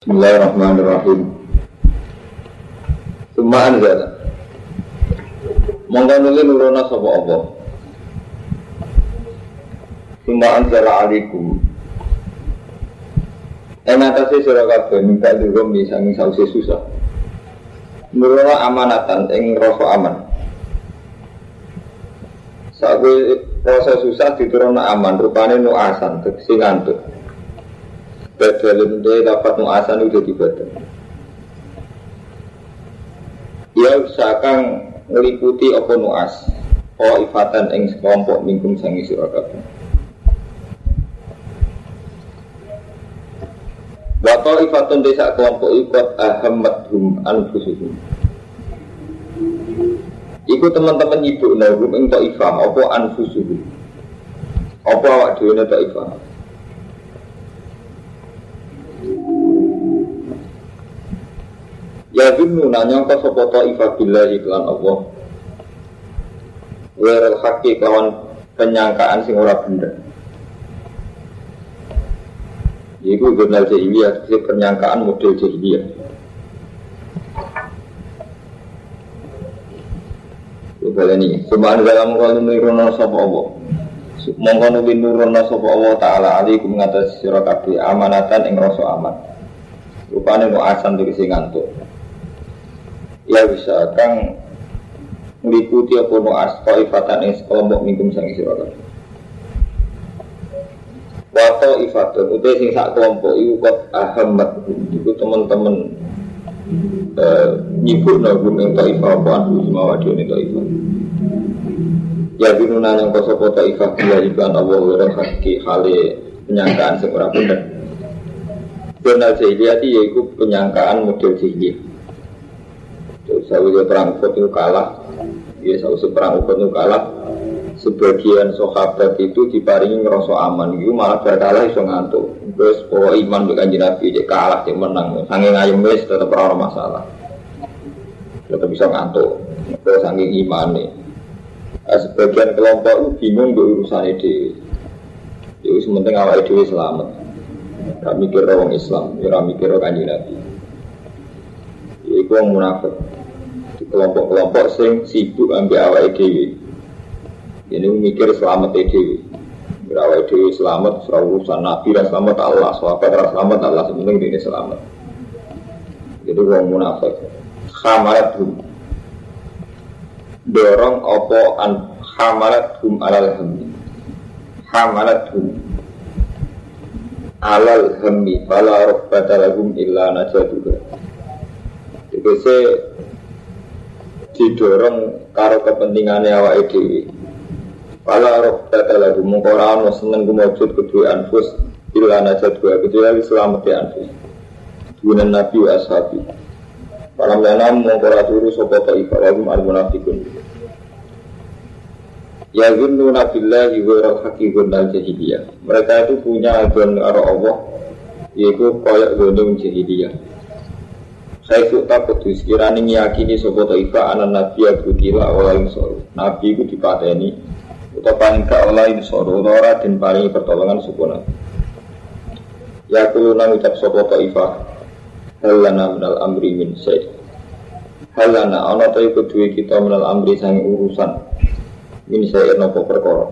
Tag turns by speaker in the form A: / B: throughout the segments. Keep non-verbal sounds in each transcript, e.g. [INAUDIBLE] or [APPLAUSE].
A: Bismillahirrahmanirrahim. Suma anzala. Monggo nuli nuruna sapa apa? Suma anzala alaikum. Ing atase sira kabeh minta dulu bisa sause susah. Nuruna amanatan ing rasa aman. Saat rasa susah diturunna aman, rupane nuasan, tegese ngantuk. Badalun dia dapat nuasan itu jadi badal. Ya usahakan ngeliputi apa nuas. Oh ifatan ing sekelompok mingkum sangi sirakabu. Wato ifatun desa kelompok ikut ahamadhum anfusuhum. Iku teman-teman ibu nahum ing ta'ifah apa anfusuhum. Apa awak dhewe ta'ifah. Ya dunu nanya ke sopo ta'ifah billahi iklan Allah. Werel haki kawan penyangkaan sing ora benda Iku jurnal jahiliyah, itu penyangkaan model jahiliyah Coba ini, Subhanahu dalam kalau nurono sopo Allah. Mongko nubi nurono sopo Allah Ta'ala alaikum ngatas sirakabi amanatan ing rasa aman. Rupanya nu asan tegesi ngantuk ya bisa kang meliputi apa no as ifatan es kelompok mingkum sang isi wakil Wato ifatun, utai sing sak kelompok itu kot ahamat itu teman-teman eh, nyibuk nagum yang ta'ifah apa anhu semua wadio ini ta'ifah. Ya binuna yang kosopo ta'ifah Bila ikan Allah wira haki hale penyangkaan ora bener. Benar jahiliyah yaitu penyangkaan model jahiliyah Sawi perang Uhud itu kalah, ya sawi perang Uhud itu kalah. Sebagian sahabat itu diparingi ngerasa aman, itu malah berkalah iso ngantuk. Terus bahwa iman bukan Nabi, dia kalah, dia menang. Sanging ayam wis tetap ora masalah. Tetap bisa ngantuk. Terus sanging iman nih. Sebagian kelompok itu bingung untuk urusan itu. Jadi sementing awal itu selamat. Gak mikir orang Islam, ya mikir orang Nabi. Iku yang munafik kelompok-kelompok sing sibuk ambil awal dhewe. Ini mikir selamat dhewe. Berawal dhewe selamat, urusan Nabi dan selamat Allah, sahabat dan selamat Allah, sebenarnya ini selamat. Jadi orang munafik. Khamarat hum. Dorong opo an khamarat hum alal hamdi. Khamarat hum alal hamdi. Fala robbata lahum illa najaduha. Jadi didorong karo kepentingannya awak dhewe. Pala roh data lagu mengkora ono seneng kumujud kedua anfus illa najat dua kecuali selamat di anfus. Guna nabi wa ashabi. Para menam mengkora turu sopo ta'ifah wagum al munafikun. Ya gunnu nabillahi wa roh hakikun al jahiliyah. Mereka itu punya agen karo Allah yaitu koyak gunung jahiliyah. Saya suka kudu sekiranya meyakini sopo ta'ifa anak nabi abu tila awal soro. Nabi itu dipateni atau paling ke Allah soro ora dan paling pertolongan suku nabi. Ya kulo nang ucap sopo ta'ifa halana minal amri min sayyid. Halana ana ta iku duwe kita minal amri sang urusan min sayyid nopo perkara.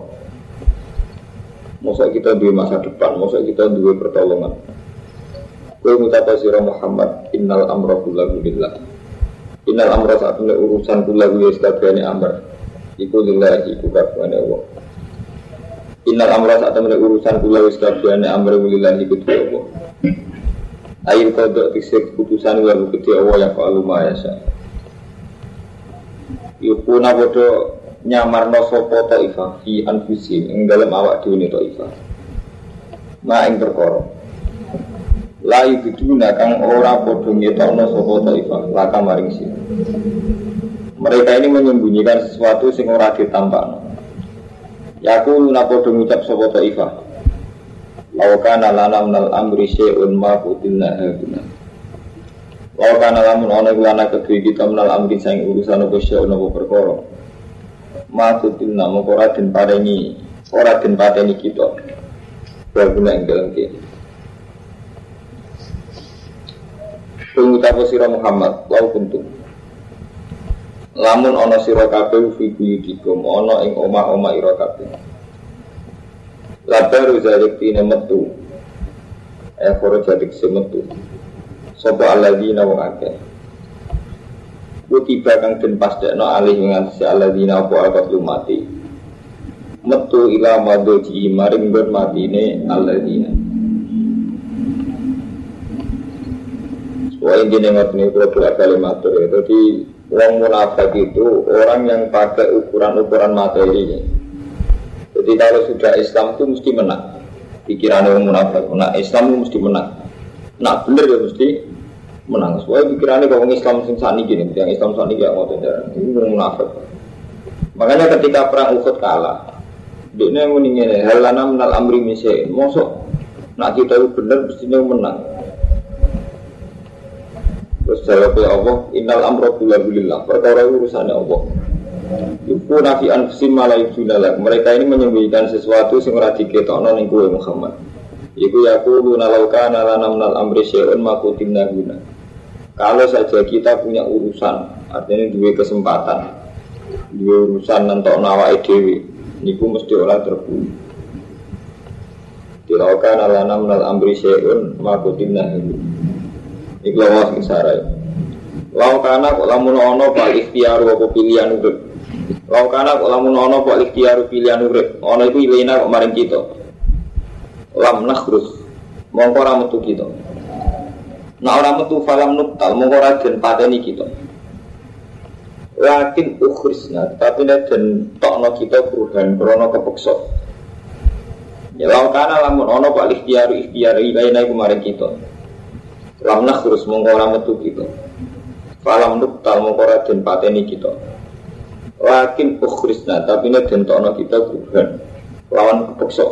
A: Masa kita duwe masa depan, masa kita duwe pertolongan. Kue mutapa sira Muhammad Innal amra lillah Innal amra ini urusan kullahu ya sekabiani amr. Iku lillahi iku kabane Allah. Innal amra ini urusan kullahu ya sekabiani amr lillahi iku Allah. Ayin kodok tisik putusan lalu keti Allah yang fa'alu ma'ayasa Yukuna bodo nyamarno sopo ta'ifah? Fi anfusi Yang dalam awak diuni ta'ifah. Ma ing perkara lai biduna kang ora padha ngetokno sapa taifah laka maring sira. Mereka ini menyembunyikan sesuatu sing ora ditampakno. Yaku luna padha ngucap sapa taifah. Law kana lana minal amri syai'un ma qutilna haduna. Law kana lamun ana lana kedue kita minal amri sing urusan apa syai'un apa perkara. Ma qutilna moko ora den parengi ora den pateni kita. Baguna ing dalam kene Pengucapu sira Muhammad lau kuntum. Lamun ana sira kabeh fi buyutikum ana ing omah-omah ira kabeh. Labaru zalik tine metu. Eh koro jadik semetu Sopo alladzina wong akeh. Kutiba kang den pasdekno alih ngantesi alladzina apa akat lumati Metu ila madoji maring gon matine alladzina Wah ini nengok nih kalau dua kali matur ya. Jadi orang munafik itu orang yang pakai ukuran-ukuran materi. Jadi kalau sudah Islam itu mesti menang. Pikiran orang munafik, nah Islam itu mesti menang. Nah bener ya mesti menang. Soalnya pikirannya kalau Islam sing sani gini, yang Islam sani gak mau tender. Ini orang munafik. Makanya ketika perang Uhud kalah, dia muni ngene, halana menal amri mise. Mosok nak kita itu bener mestinya menang. Terus jawabnya Allah, innal amro billah perkara urusannya Allah. Yufu nafi anfusim malai junalak. Mereka ini menyembunyikan sesuatu sing ora diketokno ning kowe Muhammad. Iku yaqulu nalauka nalana minal amri syai'un makutim guna. Kalau saja kita punya urusan, artinya dua kesempatan, dua urusan nentok nawa dewi, niku mesti orang terbunuh. Tilaukan alana minal amri syai'un makutim guna. Iku lawas sing sarai. Lau kana kok lamun ana pak ikhtiar apa pilihan urip. Lau kana kok lamun ana pak ikhtiar pilihan urip. Ana iku ilena kok maring kita. Lam nakhrus. Mongko ora metu kita. Nah orang metu falam nuktal mongko ora den pateni kita. Lakin ukhrisna, tapi nek den tokno kita perubahan krono kepeksa. Ya lau kana lamun ana pak ikhtiar ikhtiar ilena iku maring kita. Lam terus mongko ora metu kita. Falam nuktal mongko ora den pateni kita. Lakin ukhrisna tapi nek den tokno kita kuburan lawan kepeksa.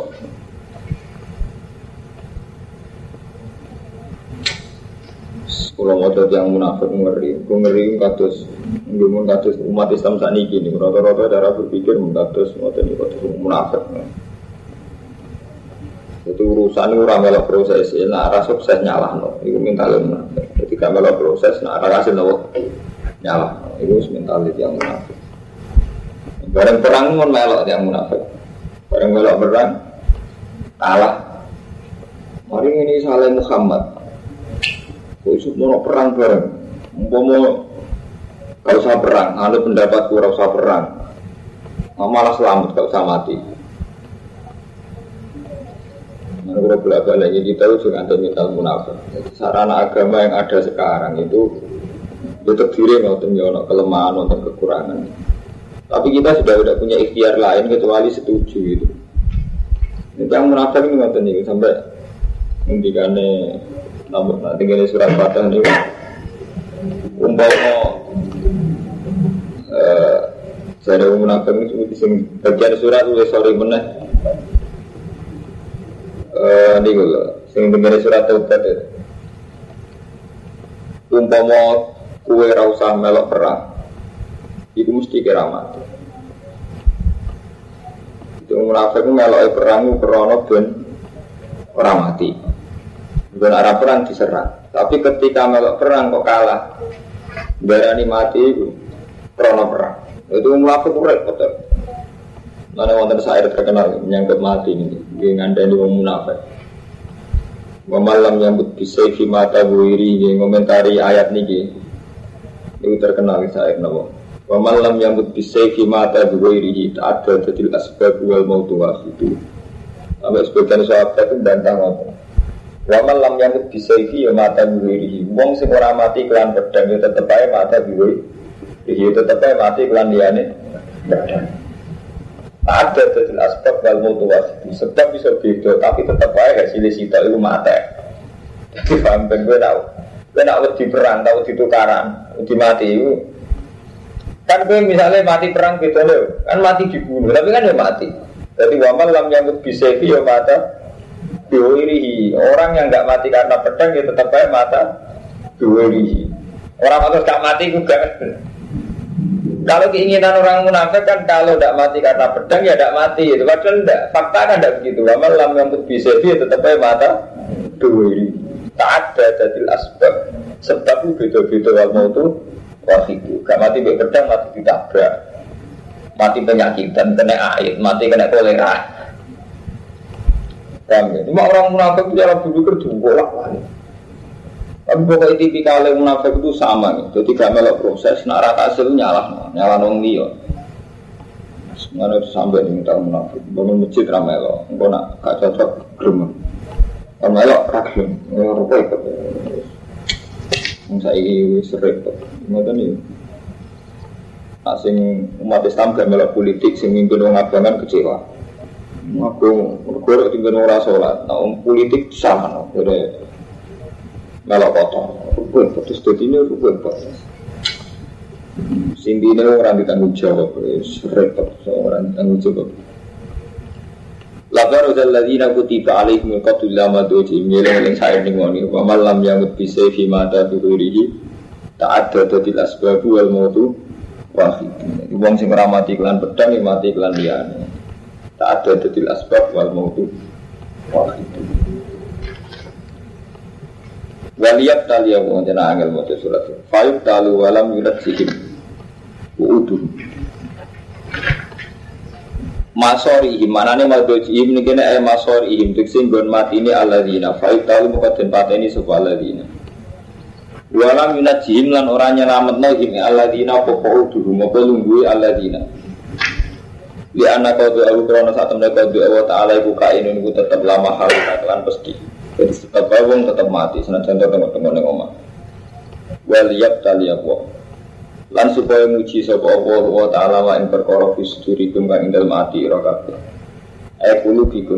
A: Kalau mau yang munafik ngeri, gue ngeri kados, gue kados umat Islam saat ini gini, rata-rata darah berpikir kados mau tadi kados munafik. Itu urusan itu ramelok proses, nah arah sukses nyalah no. Itu minta munafik. Jadi melok proses, nah arah hasil no nyalah. Itu mental yang munafik. Bareng perang pun melok yang munafik. Bareng melok perang kalah. Mari ini salah Muhammad. Khusus mau perang bareng. Mau kau usah perang, ada pendapat kau usah perang. Malah selamat kau usah mati. Nah, kalau bolak balik kita juga ada mental munafik. Sarana agama yang ada sekarang itu itu terdiri untuk nyono kelemahan untuk kekurangan. Tapi kita sudah tidak punya ikhtiar lain kecuali setuju itu. Ini yang munafik ini nggak nih sampai ngendikane namun nanti gini surat fatah ini umpama eh saya munafik ini bagian surat tulis sorry meneh eh ini gue sing dengar surat taubat itu umpama kue rasa melok perang itu mesti kira mati itu munafik melok perang krono ben orang mati. Bukan arah perang diserang. Tapi ketika melok perang kok kalah berani mati itu krono perang. Itu munafik repot Mana wonten syair terkenal menyangkut mati ini, dia ngandani wong munafik. Wa malam nyambut bisa mata buiri dia ngomentari ayat niki. Itu terkenal syair nabo. Wa malam nyambut bisa mata buiri tak ada jadi asbab wal mautu itu. Sampai sebagian sahabat itu bantah ngotot. Wa malam nyambut bisa ya mata buiri. Wong sing ora mati kelan pedang ya tetep ae mata buiri. Ya tetep ae mati kelan liyane pedang. Ada dari aspek wal itu Sebab bisa beda, tapi tetap aja hasilnya situ itu mati. Jadi paham ben gue tahu. Gue nak di perang, tahu di tukaran, di mati itu. Kan gue misalnya mati perang gitu loh, kan mati dibunuh, tapi kan ya mati. Jadi wamal lam yang bisa ya mata diwirihi. Orang yang nggak mati karena pedang ya tetap aja mata diwirihi. Orang atau gak mati juga kalau keinginan orang munafik kan kalau tidak mati karena pedang ya tidak mati itu padahal tidak fakta kan tidak begitu lama lam yang bisa dia tetap aja mata dua tak ada jadi asbab Sebab itu beda-beda wal mautu wahidu. Gak mati be pedang, mati ditabrak. Mati penyakitan, kena air, mati kena kolera. Paham ya? Cuma orang munafik itu cara juga lah. Tapi pokoknya tipikalnya munafik itu sama nih. Jadi gak melok proses, nak rata hasil nyalah, nyalah nong dia. Semuanya itu sampai di minta munafik. Bangun masjid ramelo, enggak nak gak cocok gerem. Ramelo ragilum, rupa ikut. Saya ini kok. Ngoten nih. Asing umat Islam gak melok politik, sing mimpin orang abangan kecewa. Aku berkorok tinggal orang sholat. Nah, politik sama, no. jadi melok kotor. Rukun, terus jadi ini rukun proses. Sindi ini orang ditanggung jawab, repot orang ditanggung jawab. Labar uzal ladina kutiba alaihim qatul lama doji Milih yang saya dengoni Wa malam yang bisa mata tuhurihi Ta'adda dadil asbabu wal mautu Wahid Wong sing ramati klan pedang mati klan liyane Ta'adda dadil asbab wal mautu Wahid Waliyat tali yang mengenai angel mau surat Fayuk talu walam yulat sihim Uudun Masorihim mana nih madojihim ini kena eh masorihim Tuksin gon mati ini aladina Fayuk talu muka dan pateni sebuah aladina Walam yunajihim lan orang nyelamat nohim aladina pokok uduhu Moga lunggui aladina Li anak kau doa krono saat mereka doa Allah Ta'ala ibu kain ini tetap lama hal kalian pasti Jadi tetap bawang tetap mati. Senajan tengok-tengok yang omah. Waliyab taliyabwa lan supaya muji sapa Allah wa taala wa ing perkara fi sudurikum kang ing dalem ati ira kabeh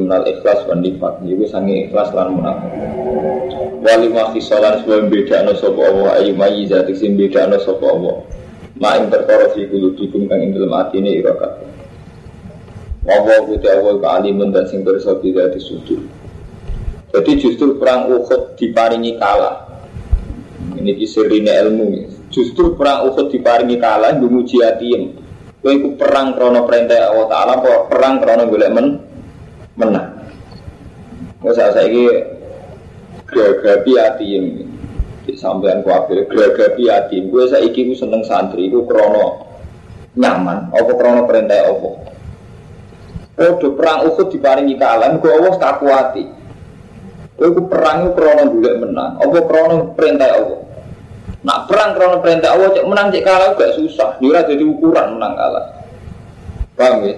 A: nal ikhlas wan nifat iku sange ikhlas lan munafik. Wali ma khisalan sebab bedakno sapa Allah ayu mayi zati sing bedakno sapa Allah. Ma ing perkara fi kulu bikum kang ing dalem atine ira kabeh. Wa Allah dan sing bersa tidak disudur jadi justru perang Uhud diparingi kalah ini kisirine ilmu ya Justru perang Uhud diparingi kalah nguji atiem. Kowe iku perang krono perintah Allah Taala perang krono golek men menang. Wes saiki gragapi atiem. Di sampean kuwabe gragapi atiem. Kowe saiki ku seneng santri iku krono nyaman apa krono perintah Allah. Oh, perang Uhud diparingi kalah, gue Allah tak kuati. Kowe perang krono golek menang, apa krono perintah Allah. Nak perang karena perintah Allah cek menang cek kalah gak susah. Dia jadi ukuran menang kalah. Paham ya?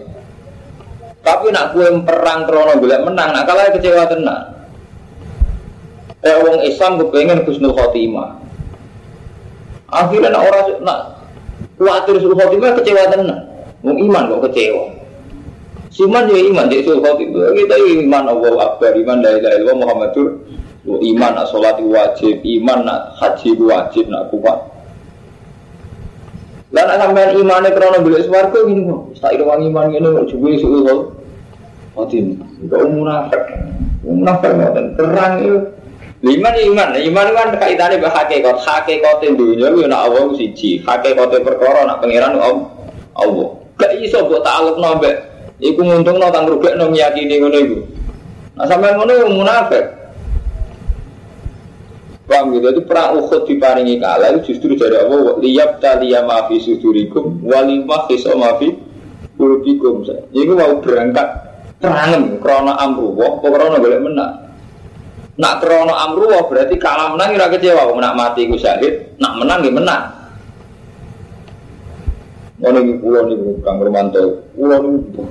A: Tapi nak gue perang karena gue menang, nak kalah kecewa tenang. Eh orang Islam kepengen Husnul Khotimah. Akhirnya nak orang nak khawatir Husnul Khotimah kecewa tenang. Mau iman kok kecewa. Siman ya iman jadi Husnul Khotimah. Kita iman Allah Akbar, iman la ilaha illallah Muhammadur iman nak sholat wajib, iman nak haji wajib, nak kuat. Lah nak sampean imane krana golek swarga gini kok. Tak ira wangi iman ngene kok juwe suwe kok. Otin, kok munafik. Munafik ngoten terang itu. Iman iman, iman kan kaitannya be hakikat, hakikate dunya ku nak Allah siji, hakikate perkara nak pangeran Allah. Gak iso mbok taklukno mbek iku nguntungno tang rugekno meyakini ngono iku. Nah sampean ngono munafik. Paham gitu, itu perang Uhud diparingi kalah itu justru dari Allah liyab taliya maafi sudurikum walimah kiso maafi kulubikum ini mau berangkat perang krono amruwah krono boleh menang nak krono amruwah berarti kalah menang kira kecewa nak mati ku syahid nak menang ya menang Ngono iki pulau niku Kang Romanto, pulau niku.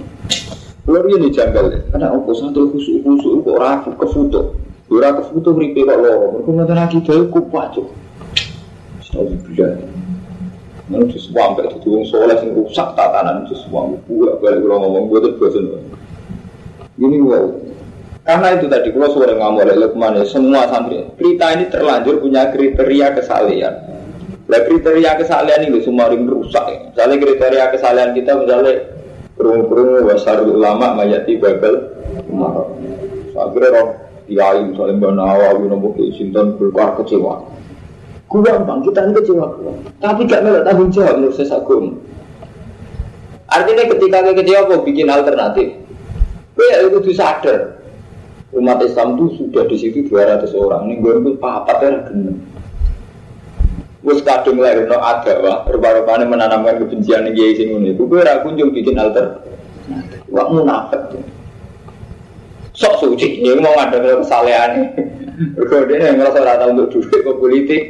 A: Pulau ini janggal, karena aku santri khusuk-khusuk kok ora kefoto. Ora kefutuh mripe kok loro. Mergo ngoten lagi kupat. Sekali bilang. Mana tuh semua sampai itu wong soleh sing rusak tatanan itu semua. Gue balik kalau ngomong gue tuh bosan. Ini wow. Karena itu tadi kalau sore ngomong oleh Lukman ya semua santri. Kita ini terlanjur punya kriteria kesalehan. Nah kriteria kesalehan ini semua ring rusak ya. Misalnya kriteria kesalehan kita misalnya kerungu-kerungu wasar ulama mayati babel umat. Akhirnya kiai misalnya mbak Nawawi nopo ke Sinton berkuar kecewa. Gampang kita ini kecewa, tapi gak melak tanggung jawab menurut saya sagum. Artinya ketika kita kecewa kok bikin alternatif, ya itu sadar umat Islam itu sudah di situ 200 orang. Ini gue itu apa ya genep. Wes kadung ada wah, rupa-rupanya menanamkan kebencian yang kiai sing ini. Gue ora kunjung bikin alter. Wah munafik. Sok suci, ya mau ada kesalehan. Dia yang ngerasa rata untuk duit ke politik,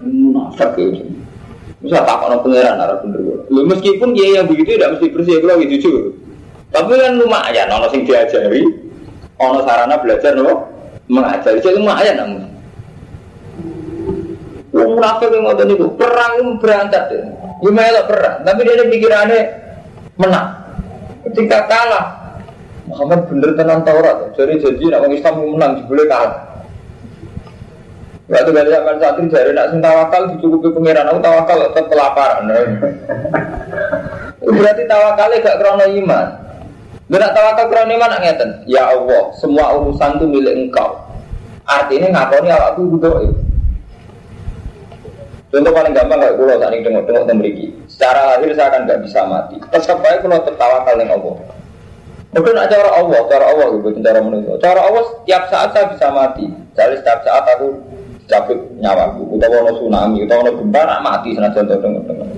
A: munafik ya. Bisa takut no pangeran arah bener. Lu meskipun dia yang begitu tidak mesti bersih, kalau gitu jujur. Tapi kan lumayan, ono sing diajari, ono sarana belajar no, mengajari, jadi lumayan namun. Wong munafik yang ngotot itu perang berangkat deh. Gimana perang, tapi dia pikirannya menang. Ketika kalah, Muhammad bener tenan Taurat. Jadi jadi nak orang Islam menang, boleh kalah. Waktu dari zaman santri dari nak sing tawakal dicukupi pangeran aku tawakal tetap kelaparan. [LAUGHS] Berarti tawakalnya gak krono iman. Benak tawakal krono iman nak ngeten. Ya Allah, semua urusan itu milik engkau. Artinya ngakoni awakku butuh Contoh paling gampang kayak pulau saat ini tengok-tengok tembriki. Secara lahir saya akan nggak bisa mati. Tetap baik pulau tertawa kalian Allah. Mungkin ada cara Allah, cara Allah gitu, cara manusia. Cara Allah setiap saat saya bisa mati. Jadi setiap saat aku cabut nyawaku. Utawa ono tsunami, utawa ono gempa, nak mati senajan tengok-tengok.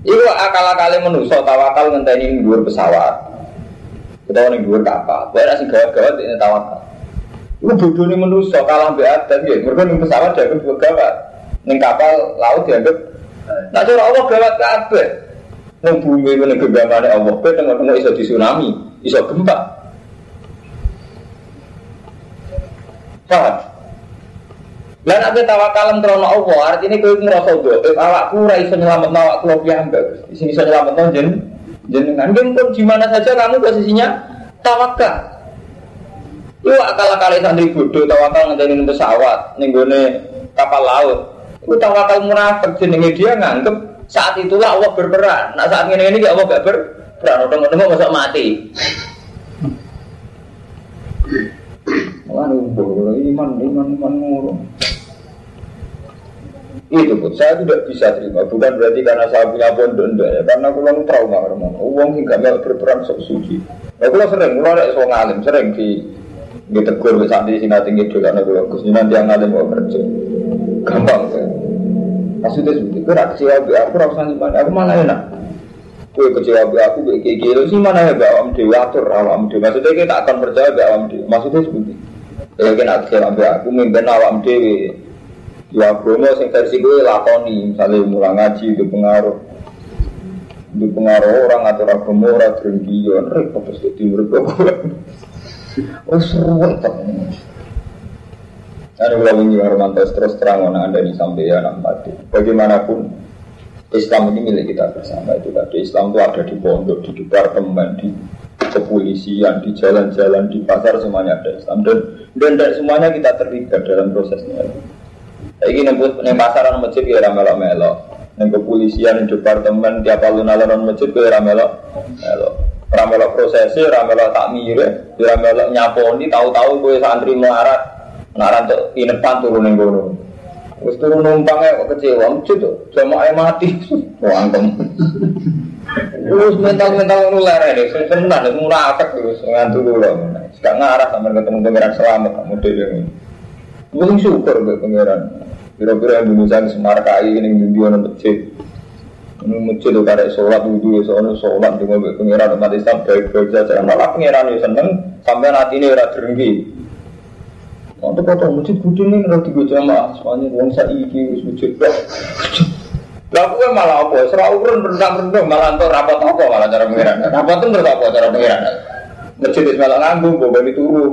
A: Iku akal-akali manusia tawakal ngenteni dua pesawat. Utawa ning dhuwur kapal. Kowe nek sing gawat-gawat ini tawakal. Iku bodone manusia kalah mbek adat ya. Mergo ning pesawat jago gawat. Neng kapal laut dianggap Nah cara Allah gawat kabeh. Neng bumi itu neng genggamannya Allah. Kowe tengok-tengok iso tsunami, iso gempa. Paham? Lan ate tawakalan krono Allah, artinya kowe ngrasa doa, awakku ora iso nyelametno awakku lho piyambak. Di sini iso nyelametno jen jenengan. Pun di mana saja kamu posisinya tawakal. Yo akal-akal santri bodoh tawakal ngenteni pesawat ning kapal laut. Itu tawakal munafik jenenge dia nganggep saat itulah Allah berperan. Nah saat ini ini Allah gak berperan. Udah-udah masa mati. Aduh, iman, iman, iman murung. Itu pun saya tidak bisa terima. Bukan berarti karena saya punya pondok ya. Karena lalu trauma karena uang hingga mau berperan sok suci. Nah, aku sering, aku ada soal ngalim, sering di ditegur ke santri sing tinggi juga karena aku gus nanti yang ngalim mau kerja. Gampang kan. Maksudnya seperti itu, kecewa be aku rasa nyimpan, aku malah enak. Kue kecewa be aku be kayak gitu sih mana ya be awam dewi atur awam. Maksudnya kita akan percaya be dewi. Maksudnya seperti itu. Ya kena kecewa be aku mimpin awam dewi. Ya Bromo sing versi gue lakoni, misalnya mulai ngaji itu pengaruh di pengaruh orang atau agama orang drengkion repot terus di timur oh seru banget Nah, kalau ingin Romanto terus terang mana anda di ya anak mati. Bagaimanapun Islam ini milik kita bersama itu tadi. Islam itu ada di pondok, di departemen, di kepolisian, di jalan-jalan, di pasar semuanya ada Islam dan dan dari semuanya kita terlibat dalam prosesnya. Ini nembut neng masjid ya ramelo melo, neng kepolisian, di departemen, tiap alun-alun masjid ya ramelo melo. Ramelo prosesi, ramelo takmir, ramelo nyaponi, tahu-tahu gue santri melarat, Naran tuh inepan turun yang gunung. Terus turun numpangnya kok kecewa, lucu tuh, jamaah mati, [LAUGHS] wangkem. Terus mental-mental nular ini, itu munafik terus ngantu dulu. Sekarang ngarah sampai ketemu pangeran selamat, kamu deh ini. Gue syukur ke pangeran. Kira-kira Indonesia di Semarkai ini di dia masjid. Ini masjid itu kada sholat wudhu, soalnya sholat mobil pangeran umat Islam baik-baik saja. Malah pangeran itu seneng sampai nanti ini udah derengki. Untuk kata masjid budi ini kalau tiga jamaah, soalnya uang saya iki wis masjid kok. Lah gue malah apa? Serah ukuran rendang-rendang malah untuk rapat apa malah cara pengiran. Rapat itu menurut apa cara pengiran? Masjid itu malah nganggung, bawa ini turu.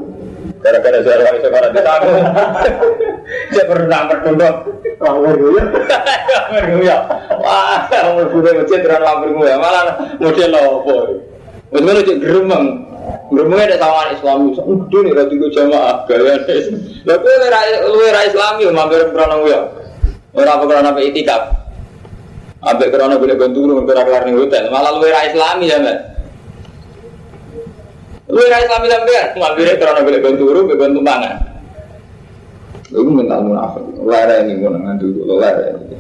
A: Gara-gara saya wali sekarang di sana. Saya berenang berdondong. Lamber gue ya. Wah, lamber gue masjid terang lamber gue malah model apa? Betul-betul geremeng. Bermula ada tawaran Islam itu, udah nih ratu gue jamaah gaya nih. Lalu lu era Islam itu mampir kerana gue, orang kerana apa itikaf, ambek kerana boleh bantu lu kerana kelar nih hotel, malah lu era Islam ya mbak. Lu era Islam ya mbak, mampir kerana boleh bantu lu, bantu mangan. Lu mental munafik, lara ini gue nangan dulu, lara ini.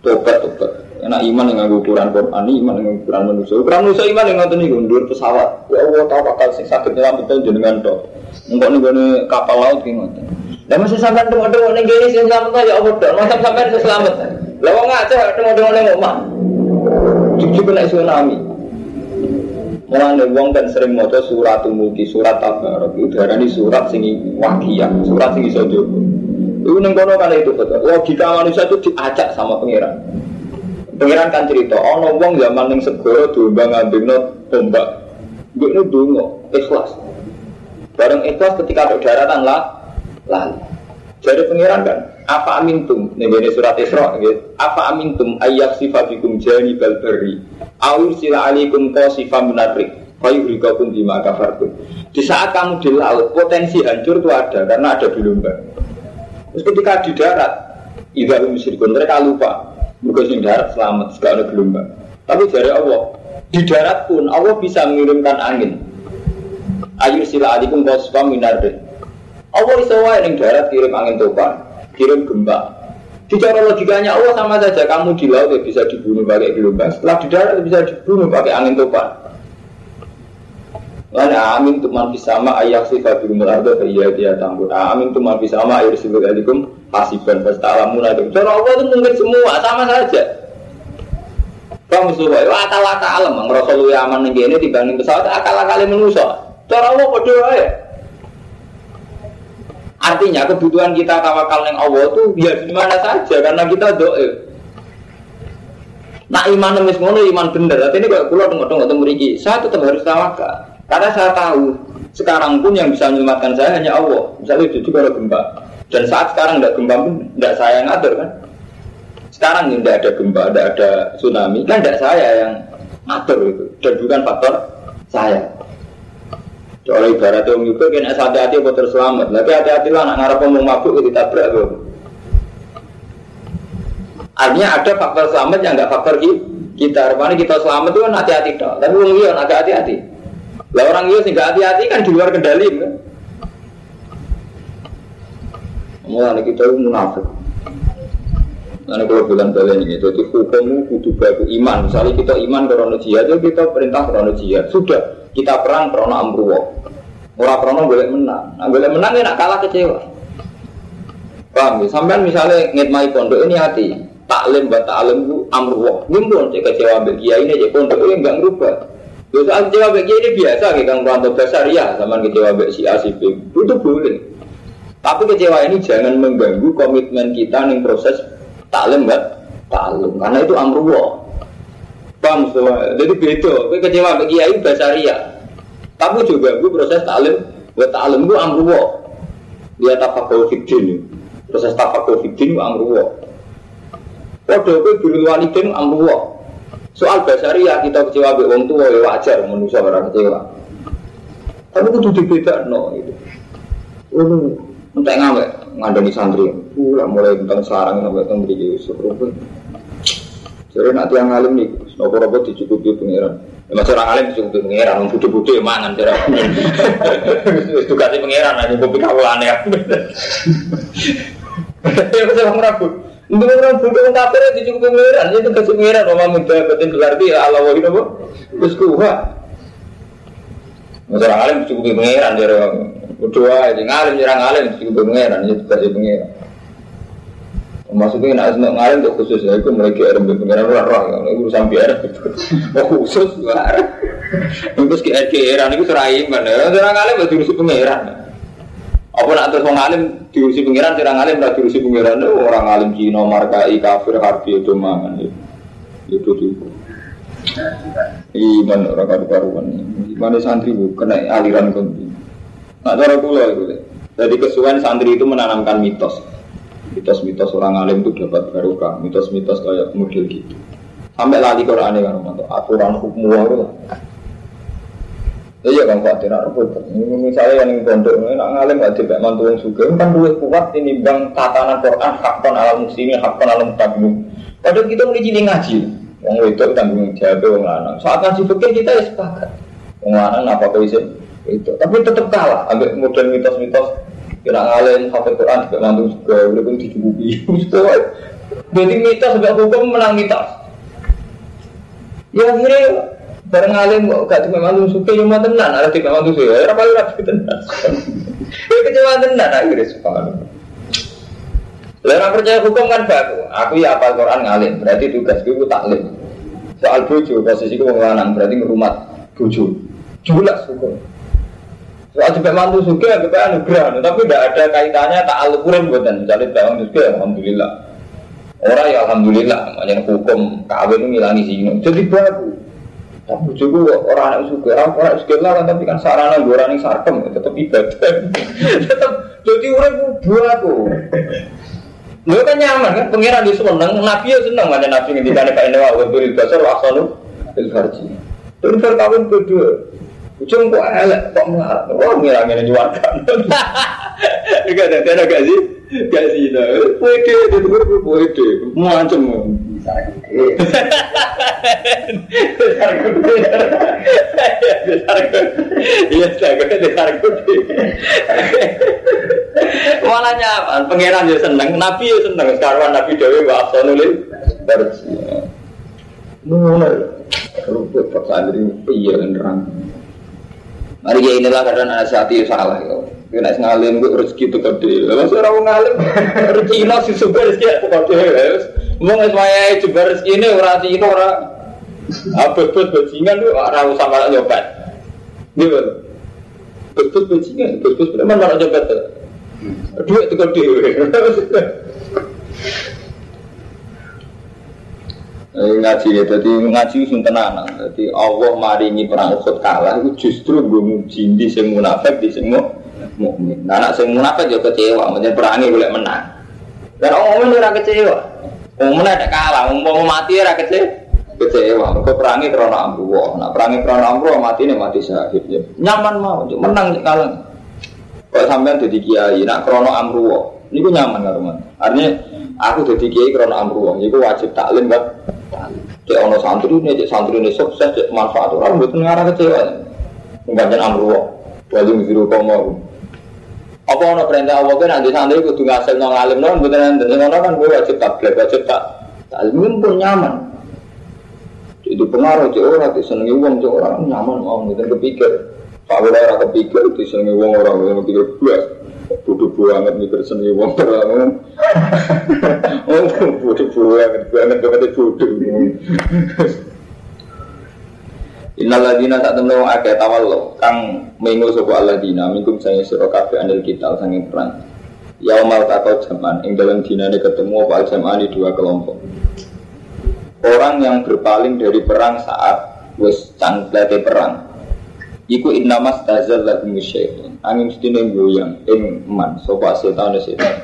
A: Tobat, tobat. Enak iman dengan ukuran Quran, iman dengan ukuran manusia. Ukuran manusia iman dengan ngoten niku ndur pesawat. Ya Allah tahu bakal sing saged nyelametkan jenengan tok. Enggak nih kapal laut gimana? Dan masih sampai tengok-tengok nih gini sih selamat ya Allah dong. Masa sampai itu selamat. Lalu nggak aja tengok-tengok nih ngomong. Cucu kena tsunami. Mulane wong kan sering maca surat mulki, surat tabarok. Itu darani surat sing wakiyah, surat sing iso. Itu ning kono kan itu betul. Logika manusia itu diajak sama pangeran. Pangeran kan cerita, ono wong zaman ning segoro domba ngambingno tombak. Gue ini dungo, ikhlas. Bareng ikhlas ketika ada daratan lah, lali. Jadi pangeran kan, apa amintum? Nih ini surat Isra, gitu. Apa amintum ayyak sifabikum jani balberi Awir sila alikum qasifam minatrik Fayuhrikakum bima kafartum Di saat kamu di laut Potensi hancur itu ada Karena ada gelombang Terus ketika di darat Iba musyrikun Mereka lupa Mereka di darat selamat Gak ada gelombang Tapi dari Allah Di darat pun Allah bisa mengirimkan angin Ayur sila alikum qasifam minatrik Allah bisa wae darat kirim angin topan Kirim gempa Bicara logikanya Allah sama saja kamu di laut ya bisa dibunuh pakai gelombang, setelah di darat ya bisa dibunuh pakai angin topan. Lana amin tuman sama ayat sifat rumul ardo iya dia tambut. Amin tuman sama air sifat alikum hasiban pasti alamun ada. Cara Allah itu mungkin semua sama saja. Kamu suka, ya akal akal alam, ngerasa lu aman nih ini dibanding pesawat akal akal manusia. Cara Allah berdoa ya. Artinya kebutuhan kita tawakal yang Allah itu ya di mana saja karena kita doa. Nah iman nemis ngono iman bener. Tapi ini kalau pulau tengok tengok tengok meriki, saya tetap harus tawakal karena saya tahu sekarang pun yang bisa menyelamatkan saya hanya Allah. Misalnya itu kalau gempa dan saat sekarang tidak gempa pun tidak saya yang ngatur kan. Sekarang tidak ada gempa, tidak ada tsunami kan tidak saya yang ngatur itu dan bukan faktor saya. Soalnya ibaratnya orang juga kena hati-hati apa terus selamat. Tapi hati-hati lah nak ngarep ngomong mabuk itu ditabrak tuh. Artinya ada faktor selamat yang enggak faktor kita. Rupanya kita selamat itu kan hati-hati dong. Tapi orang iya hati-hati. Lah orang iya sih hati-hati kan di luar kendali kan. Mulai kita itu munafik. Nanti kalau bilang kalian ini, jadi hukummu kudu baku iman. Misalnya kita iman karena jihad, kita perintah karena jihad. Sudah, kita perang krono amruwo. Orang krono boleh menang. Nah, boleh menang ya nak kalah kecewa. Paham ya? Sampai misalnya ngitmai pondok ini hati. Taklim buat taklim itu amruwo. Nimbun cek kecewa bagi ini cek pondok ini enggak ngerubah. Ya soal kecewa bagi ini biasa kayak kang rantau besar ya sama kecewa bagi si A si B. Itu boleh. Tapi kecewa ini jangan mengganggu komitmen kita nih proses taklim buat taklim karena itu amruwo. Paham semua. Jadi beda. Kowe kecewa bagi kiai bahasa ria. Tapi juga gue proses taklim, buat taklim gue amruwo. Dia tafakul fikdin. Proses tafakul fikdin gue amruwo. Waduh, gue biru walidin amruwo. Soal bahasa ria kita kecewa bagi orang tua ya wajar manusia orang kecewa. Tapi itu beda no itu. Oh, entah ngawe ngandani santri. Ulah mulai tentang sarang sampai tentang beri Yusuf. Jadi nanti yang alim nih, nopo nopo dicukupi pengiran. Ya, Mas orang alim dicukupi pengiran, budi budi mangan cara. [LAUGHS] Kasih pengiran, aja kopi kawalan ya. Ya masih orang ragu. Untuk orang budi orang kafir dicukupi pengiran, itu kasih pengiran. Mama muda betul gelar dia Allah wahid nopo. Terus kuha. Mas orang alim dicukupi pengiran, jadi berdoa, jadi ngalim, jadi ngalim dicukupi pengiran, itu kasih pengiran. Maksudnya nak seneng ngalim untuk khusus ya, itu mereka ada pengiran roh roh, itu urusan biar [LAUGHS] oh khusus [LAUGHS] Terus ke RKR itu serai mana? Orang ngalim berarti diurusi pengiran. Apa nak terus orang ngalim diurusi pengiran, orang ngalim berarti diurusi pengiran. Orang ngalim Cina, markai, kafir, harfi itu mangan itu juga. Iman orang kadu karuan. Iman santri bu kena aliran konti. Nak cara pulau itu. Jadi kesuwen santri itu menanamkan mitos mitos-mitos orang alim itu dapat barokah, mitos-mitos kayak model gitu. Sampai lali Quran kan aturan hukum itu. Iya kan Tidak repot. Ini misalnya yang pondok ini nak ngalim gak tidak mantu yang suka kan duit kuat ini bang tatanan Quran hakon alam muslimin hakon alam tabung. Padahal kita mulai jadi ngaji. Wong itu tanggung jawab wong lanang. Saat ngaji fikir kita ya sepakat. Wong lanang apa kau itu? Tapi tetap kalah. Ambil model mitos-mitos Kira ngalahin hafal Quran juga mantu juga udah pun dicukupi. Berarti mitos sebab hukum menang mitos. Ya akhirnya bareng ngalim kok gak cuma mantu suka cuma tenan ada tiga mantu suka. Ya apa lu tenan. [LAUGHS] Kecewa tenan akhirnya subhanallah. Lalu percaya hukum kan baku. Aku ya apal Quran ngalim, berarti tugas gue taklim. Soal bojo, posisi gue lanang, berarti ngerumat bojo. Jelas hukum. Soal juga mantu juga, juga anugerah, tapi tidak ada kaitannya tak alukuran buatan. Misalnya bangun juga, alhamdulillah. Orang ya alhamdulillah, makanya hukum kawin itu ngilangi sini. Jadi baku. Tapi juga orang anak suka, orang suka lah tapi kan sarana gue orang yang sarkem, tetap ibadah. [LAUGHS] tetap jadi orang buat aku. Lu kan nyaman kan, pengiran di seneng, nabi ya seneng, ada nabi yang dikane Pak Indah, wa beri dasar asal il farji. Terus kawin kedua, Ujung kok elek, kok melarat, wah ngilangin juarkan. [LAUGHS] Enggak ada, ada gak sih? Gak sih, nah, pede, itu gue gede, besar gede, iya, besar gede. Malah nyaman, pangeran ya seneng, nabi ya seneng, sekarang nabi dewi wakso nulis bersih. Nuna, kalau buat pesantren, iya nerang. Mari ya inilah karena nasihati salah ya. Kena ngalim gue rezeki itu gede. Lalu saya orang ngalim [LAUGHS] rezeki ini si super rezeki itu gede. Mau nggak semuanya coba rezeki ini orang itu orang apa buat bajingan tuh orang sama nyobat. Gitu. Betul bajingan, betul mana orang nyobat. Dua itu gede. Eh, ngaji ya, jadi ngaji sing tenanan. Jadi Allah maringi perang Uhud kalah itu justru gue muji di sing di sing mukmin. Nah, anak sing munafik juga kecewa, menjadi perangi boleh menang. Dan orang mukmin ora kecewa. Mukmin ada kalah, mau mati ora kecewa. Kecewa, mereka perangi karena amruwah. Nah, perangi karena amruwah mati nih mati syahid. Ya. Nyaman mau, menang kalah. Kalau sampean jadi kiai, nak krono amruwah, ini gue nyaman karo Artinya aku jadi kiai karena amruwah, ini wajib taklim kan Cek ono santri ini, cek santri ini sukses, cek manfaat orang buat ngarah kecewa. Mengkajian amruwa, wajib biru komo. Apa ono perintah Allah kan nanti santri kudu ngasih nong alim nong, bukan nanti ngono kan gue wajib tablet, wajib tak. Taklim pun nyaman. Itu pengaruh cek orang, cek senengi uang cek orang nyaman mau, gitu kepikir. Pak Wira kepikir, senengi uang orang, yang kepikir belas. Bodoh banget mikir seni wong terlalu. [LAUGHS] Oh, bodoh banget, banget banget bodoh. Innal ladina tak temen wong akeh tawallo kang mengo sapa alladzina minkum sange sira kabeh anil kita sange perang. Yaumal takau jaman ing dalam dinane ketemu apa jaman di dua kelompok. Orang yang berpaling dari perang saat wis cangklete perang Iku innamas tazal lagu musyaitan Angin sedini goyang Ing man. Sopa setan setan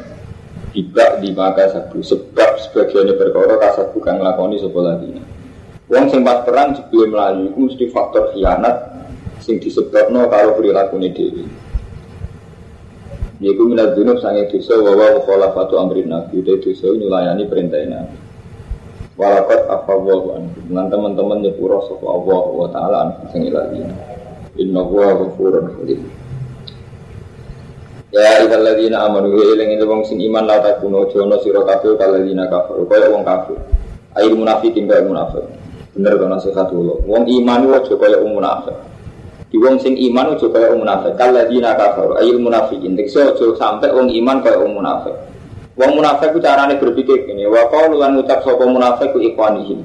A: Tiba di maka sabu. Sebab sebagian perkara kasat bukan ngelakoni sopa lagi Wong sing pas perang sebelum melayu Itu mesti faktor khianat Sing disebabno karo perilaku ini dewi Yaitu minat dunub sange dosa Wawa fatu amrin nabi. Udah dosa nyulayani perintah nabi. Walakot afawahu Dengan teman-teman nyepura sopa Allah Wa ta'ala anhu Inna huwa ghafurun halim. Ya ayyuhal ladzina amanu wa ilang ing wong sing iman la takuno jono sira kabeh kalladzina kafir kaya wong kafir. Ayo munafikin kaya munafik. Bener to nasihat kula. Wong iman aja kaya wong munafik. Di wong sing iman aja kaya wong munafik. Kalladzina kafir ayo munafikin. Tekso aja sampe wong iman kaya wong munafik. Wong munafik ku carane berpikir gini, wa qalu lan ngucap sapa munafik ku ikwanihim.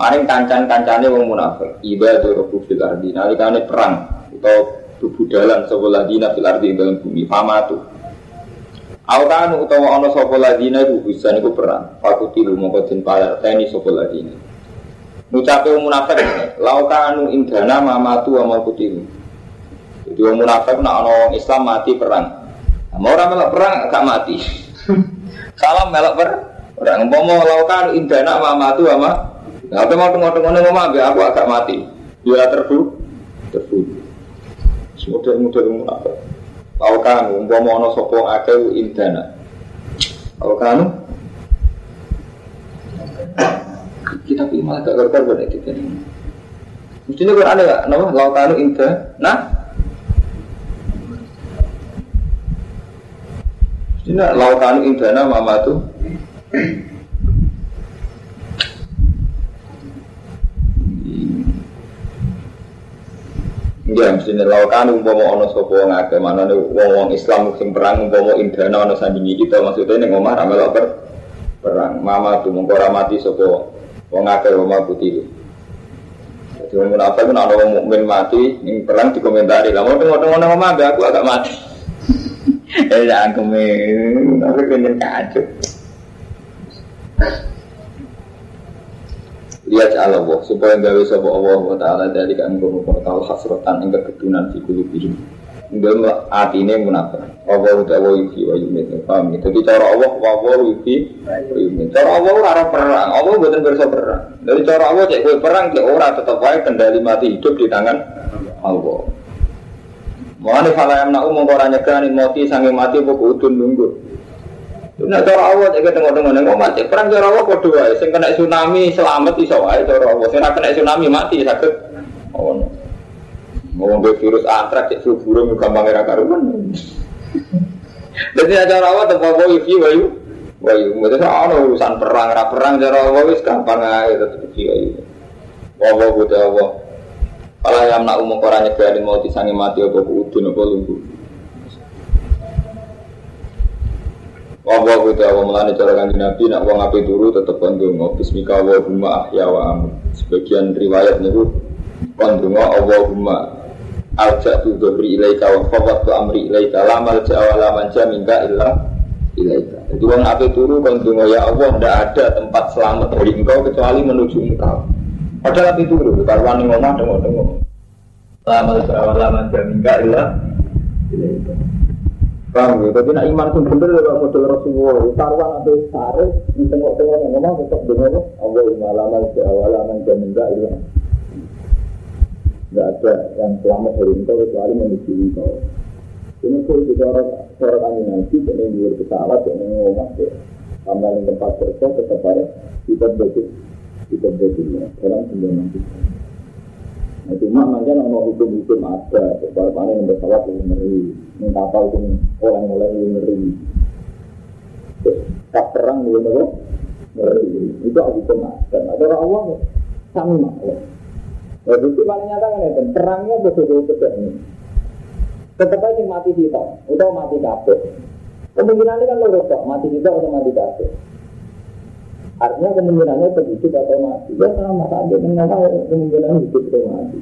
A: Maring kancan-kancane wong munafik. Iba dorobu fil ardi. Nalikane perang atau bebudalan sapa ladina fil ardi dalam bumi. Famatu. Aukanu utawa ana sapa ladina iku bisa niku perang. Fakutilu mongko den palerteni sapa ladina. Ngucape wong munafik laukanu indana mamatu wa kutilu. Jadi wong munafik nak ana wong Islam mati perang. Mau orang melok perang gak mati. [LAUGHS] Salam melok per orang ngomong laukanu indana mamatu ama Nah, apa mau tengok-tengok mau ambil aku agak mati. Dia terbu, terbu. Semudah mudah apa? Tahu kan, umpama ono sopo akeh indana. Tahu kan? Kita pilih malah gak gerbar pada kita ini. Mestinya kan ada gak? Nama laukanu inda. Nah, Mestinya laukanu indana mama tuh. Ya mesti lakukan umpama ono sapa wong akeh manane wong-wong Islam sing perang umpama indana ono sandingi kita maksudnya ning omah ra melok per perang. Mama tuh mengko mati sapa wong akeh wong putih Jadi wong munafik ku ana wong mukmin mati ning perang dikomentari lah mau ngono-ngono omah aku agak mati. [LAUGHS] Eh jangan tapi pengen kacau. Lihat Allah supaya gawe sapa Allah wa taala dari kan kono tahu hasratan ing kegedunan fi kulubihim Dalam atine munafik. Allah udah Allah yuki wa yumit. Paham ya? Jadi cara Allah wa Allah yuki wa yumit. Cara Allah ora perang. Allah bukan bersa perang. Dari cara Allah cek perang cek ora tetap wae kendali mati hidup di tangan Allah. Mulane fala yang nak umum orang nyegani mati sange mati pokok udun nunggu. Nah cara Allah cek tengok-tengok neng mati perang cara Allah kok dua. Sing kena tsunami selamat iso wae cara Allah. Sing kena tsunami mati sakit. Oh. Mau virus antrak cek flu burung gampang era karuan. Jadi cara Allah tempat wayu iki wayu. Wayu, mesti ana urusan perang ra perang cara Allah wis gampang ae tetep iki wayu. Allah kudu Allah. Kalau yang nak umum orang nyegani mau disangi mati apa udun apa lunggu. Wabah kita awal melani cara kanji nabi nak wong api turu tetep kondungo Bismika Allahumma ahya wa amu. Sebagian riwayat niku kondungo Allahumma Aljak tu dobri ilaika wa fawat tu amri ilaika Lamal jawa laman jaminka illa ilaika. Jadi wong api turu kondungo ya Allah Tidak ada tempat selamat dari engkau kecuali menuju engkau. Padahal api turu Karuan ngomong dengo-dengo Lamal jawa laman jaminka illa ilaika Paham ya? Tapi nak iman pun bener ya model Rasulullah. Taruhan atau sare di tengok-tengok yang ngomong tetap dengar Allah malaman awalaman jaminda ilah. Tidak ada yang selamat dari engkau kecuali menuju engkau. Ini kalau kita orang kami nanti, jadi yang luar pesawat, jadi ngomong ke tambah tempat kerja tetap ada kita betul kita betul orang sembilan nanti. Nah, cuma mungkin ono hukum-hukum ada, panen yang pesawat yang ngeri, yang kapal yang oleh-oleh yang ngeri. Tak perang yang ngeri, ngeri. Itu hukum ada. Ada orang awam, maklum. Ya, bukti paling nyata kan itu, perangnya betul-betul beda ini. Tetap aja mati kita, itu mati kabeh. Kemungkinannya kan lurus kok, mati kita atau mati kabeh. Artinya kemungkinannya hidup atau mati. Ya sama saja dengan kemungkinan hidup atau mati.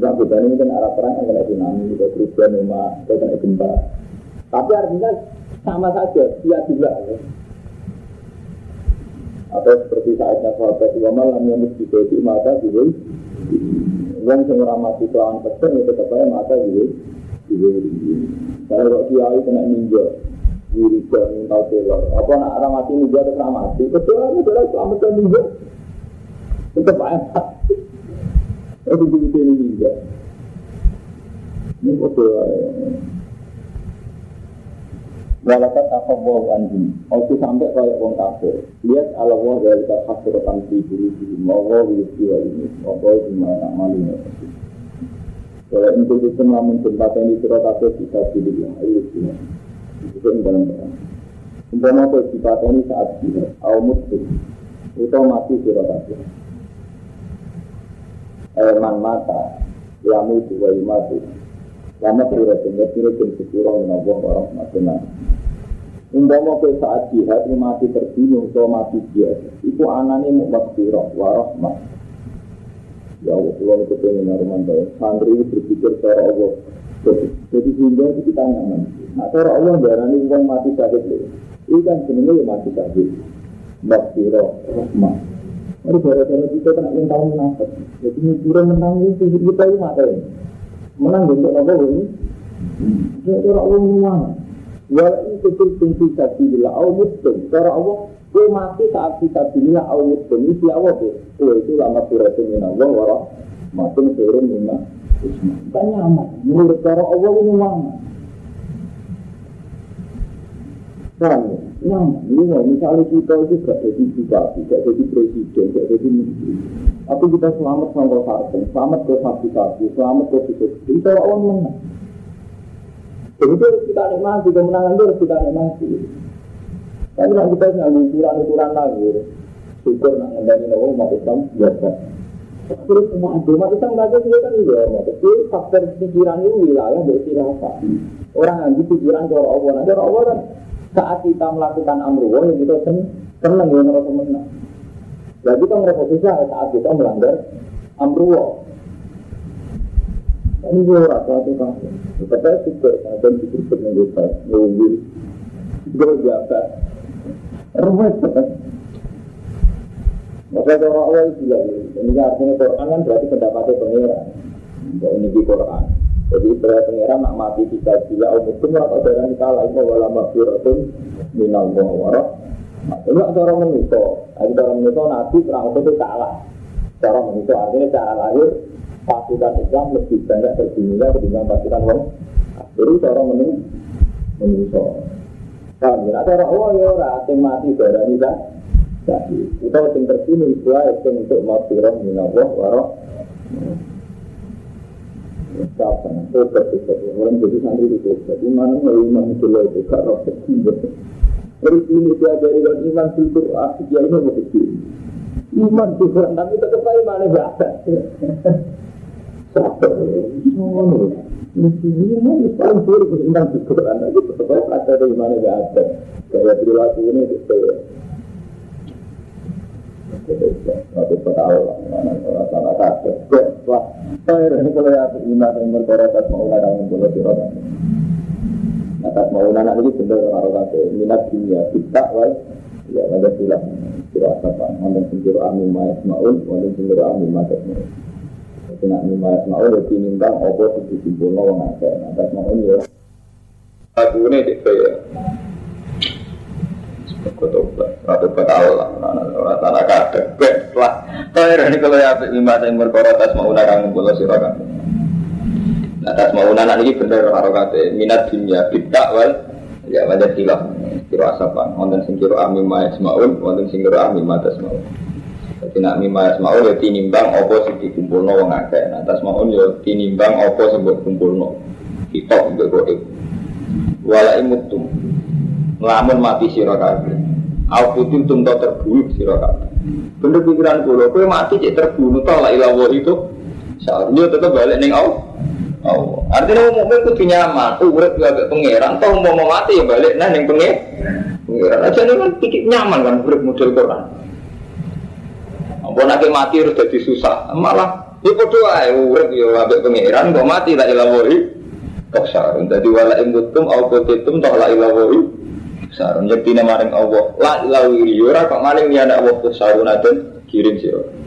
A: Juga ini kan arah perang yang kena tsunami, ada kerugian rumah, ada kena gempa. Tapi artinya sama saja, dia juga. Ya. Atau seperti saatnya sahabat dua malam yang mesti mata juga. Yang semua mati kelawan pesen itu tetap aja mata juga. Kalau kiai kena ninja, wiridan minta teror. Apa nak orang mati ini dia terus mati? Ini adalah selamatkan juga. Tetap enak. Itu begitu ini juga. Ini betul. Walakat apa bawa anjing. Waktu sampai kayak wong kafir. Lihat Allah wah dari kafir suratan di diri diri. Mau wisi wa ini. Mau gimana malunya. Kalau itu itu namun jembatan di surat kafir bisa dilihat. Ayo sini itu dalam perang. Umpama kau ini saat jihad, au muslim, itu mati surat aja. Eman mata, yamu itu wa mati. Lama surat ini kira kira sepuluh menabuh orang macam Umpama kau saat jihad, mati terbunuh, atau mati jihad, itu anaknya mau makfirah, warahmah. Ya Allah, kalau itu pengen naruman santri berpikir secara Allah. Jadi sehingga kita nyaman. Nah, cara Allah darani uang mati sakit lho. Itu kan sebenarnya ya mati sakit. Maghfirah, rahmah. Ini gara-gara kita kena yang tahu menang. Jadi mikiran menang itu kita itu mati. Menang untuk apa ini? Ya cara Allah menang. Wala itu fungsi sabilillah au muslim. Cara Allah Kue mati saat kita bila au muslim Ini Allah deh. Kue itu lama suratun min Allah Warah minna Kan nyaman Menurut cara Allah ini Paham ya? ini misalnya kita itu gak jadi bupati, gak jadi presiden, gak jadi menteri. Tapi kita selamat sama partai, selamat ke fabrikasi, selamat ke bisnis. Kita orang menang. Jadi itu kita nikmati, kemenangan itu kita nikmati. Tapi kalau kita nggak ukuran-ukuran lagi, syukur nak ngendani nawa umat Islam biasa.
B: Terus semua agama Islam nggak ada kan iya, tapi faktor pikiran itu wilayah dari firasat. Orang yang pikiran cara Allah, nah cara Allah kan saat kita melakukan amruwa yang kita seneng ya ngerasa menang. Jadi kita ngerasa susah saat kita melanggar amruwa. Ini gue rasa itu kan. Tapi pikir, dan pikir menunggu saya, nunggu. Gue biasa. Rumah maka orang itu bilang, ini artinya Quran kan berarti pendapatnya pengiran. Ini di Quran. Jadi berarti pengiran nak mati kita bila Allah itu merata jangan kalah itu wala mafiratun minal muawarah. Nah, itu cara menuso. Ada cara menuso nabi perang itu kalah. Cara menuso artinya cara lahir pasukan Islam lebih banyak terbunuhnya ketimbang pasukan orang. Jadi cara. Menuso. Kalau ya? cara Allah ya orang mati darah ini. Jadi, kita yang terpilih itu untuk mafiroh minallah waroh. Kapan? Tobat itu orang jadi santri itu. Jadi mana mau iman itu loh itu kak Terus ini diajari dengan iman filter asik ya ini mau. Iman tuh tapi tetap aja mana biasa. Sabar, semua ini mau paling buruk tentang Quran, tapi tetap ada di mana gak ada. Kayak perilaku ini kabeh. Wah, saya ini iman yang mau anak. Minat dunia kita, ada apa? Wonten sing kira amin ma ismaul, wonten sing kira amin ma ismaul. Jadi nak amin ma ismaul ya tinimbang apa sing disimpulno wong akeh. Atas mau ya. Dikaya Kotobat, kotobat Allah, orang tanah kadang, lah. Kaya ini kalau ya lima yang berkorot tas mau nakang bolos sirokan. Nah tas mau anak ini bener harokate minat dunia bidak wal ya wajah silah kiro asapan, wonten sing kiro amin ma yasmaun, wonten sing kiro amin ma tasmaun. Jadi nak mima yasmaun ya tinimbang opo sing dikumpulno wong akeh. Nah tasmaun ya tinimbang opo sing mbok kumpulno. Kita mbok goib. Wala ngelamun mati sira kabeh. Aku putin tumto terbunuh sira kabeh. Bener pikiran kula, kowe mati cek terbunuh to la ilaha itu. Seharusnya tetap balik ning Allah. Allah. Artinya mau mukmin kudu nyaman, urip juga agak pangeran, toh mau mau mati ya balik nah ning pengen. Aja nih kan pikir nyaman kan urip model Quran. Apa nanti mati harus jadi susah, malah ya padha ae urip ya agak pangeran, kok mati la ilaha kok sarung. Dadi wala imutum au kotitum toh la sarun yaktina maring Allah. La ilawi ora kok maling ya Allah sarun aden kirim sira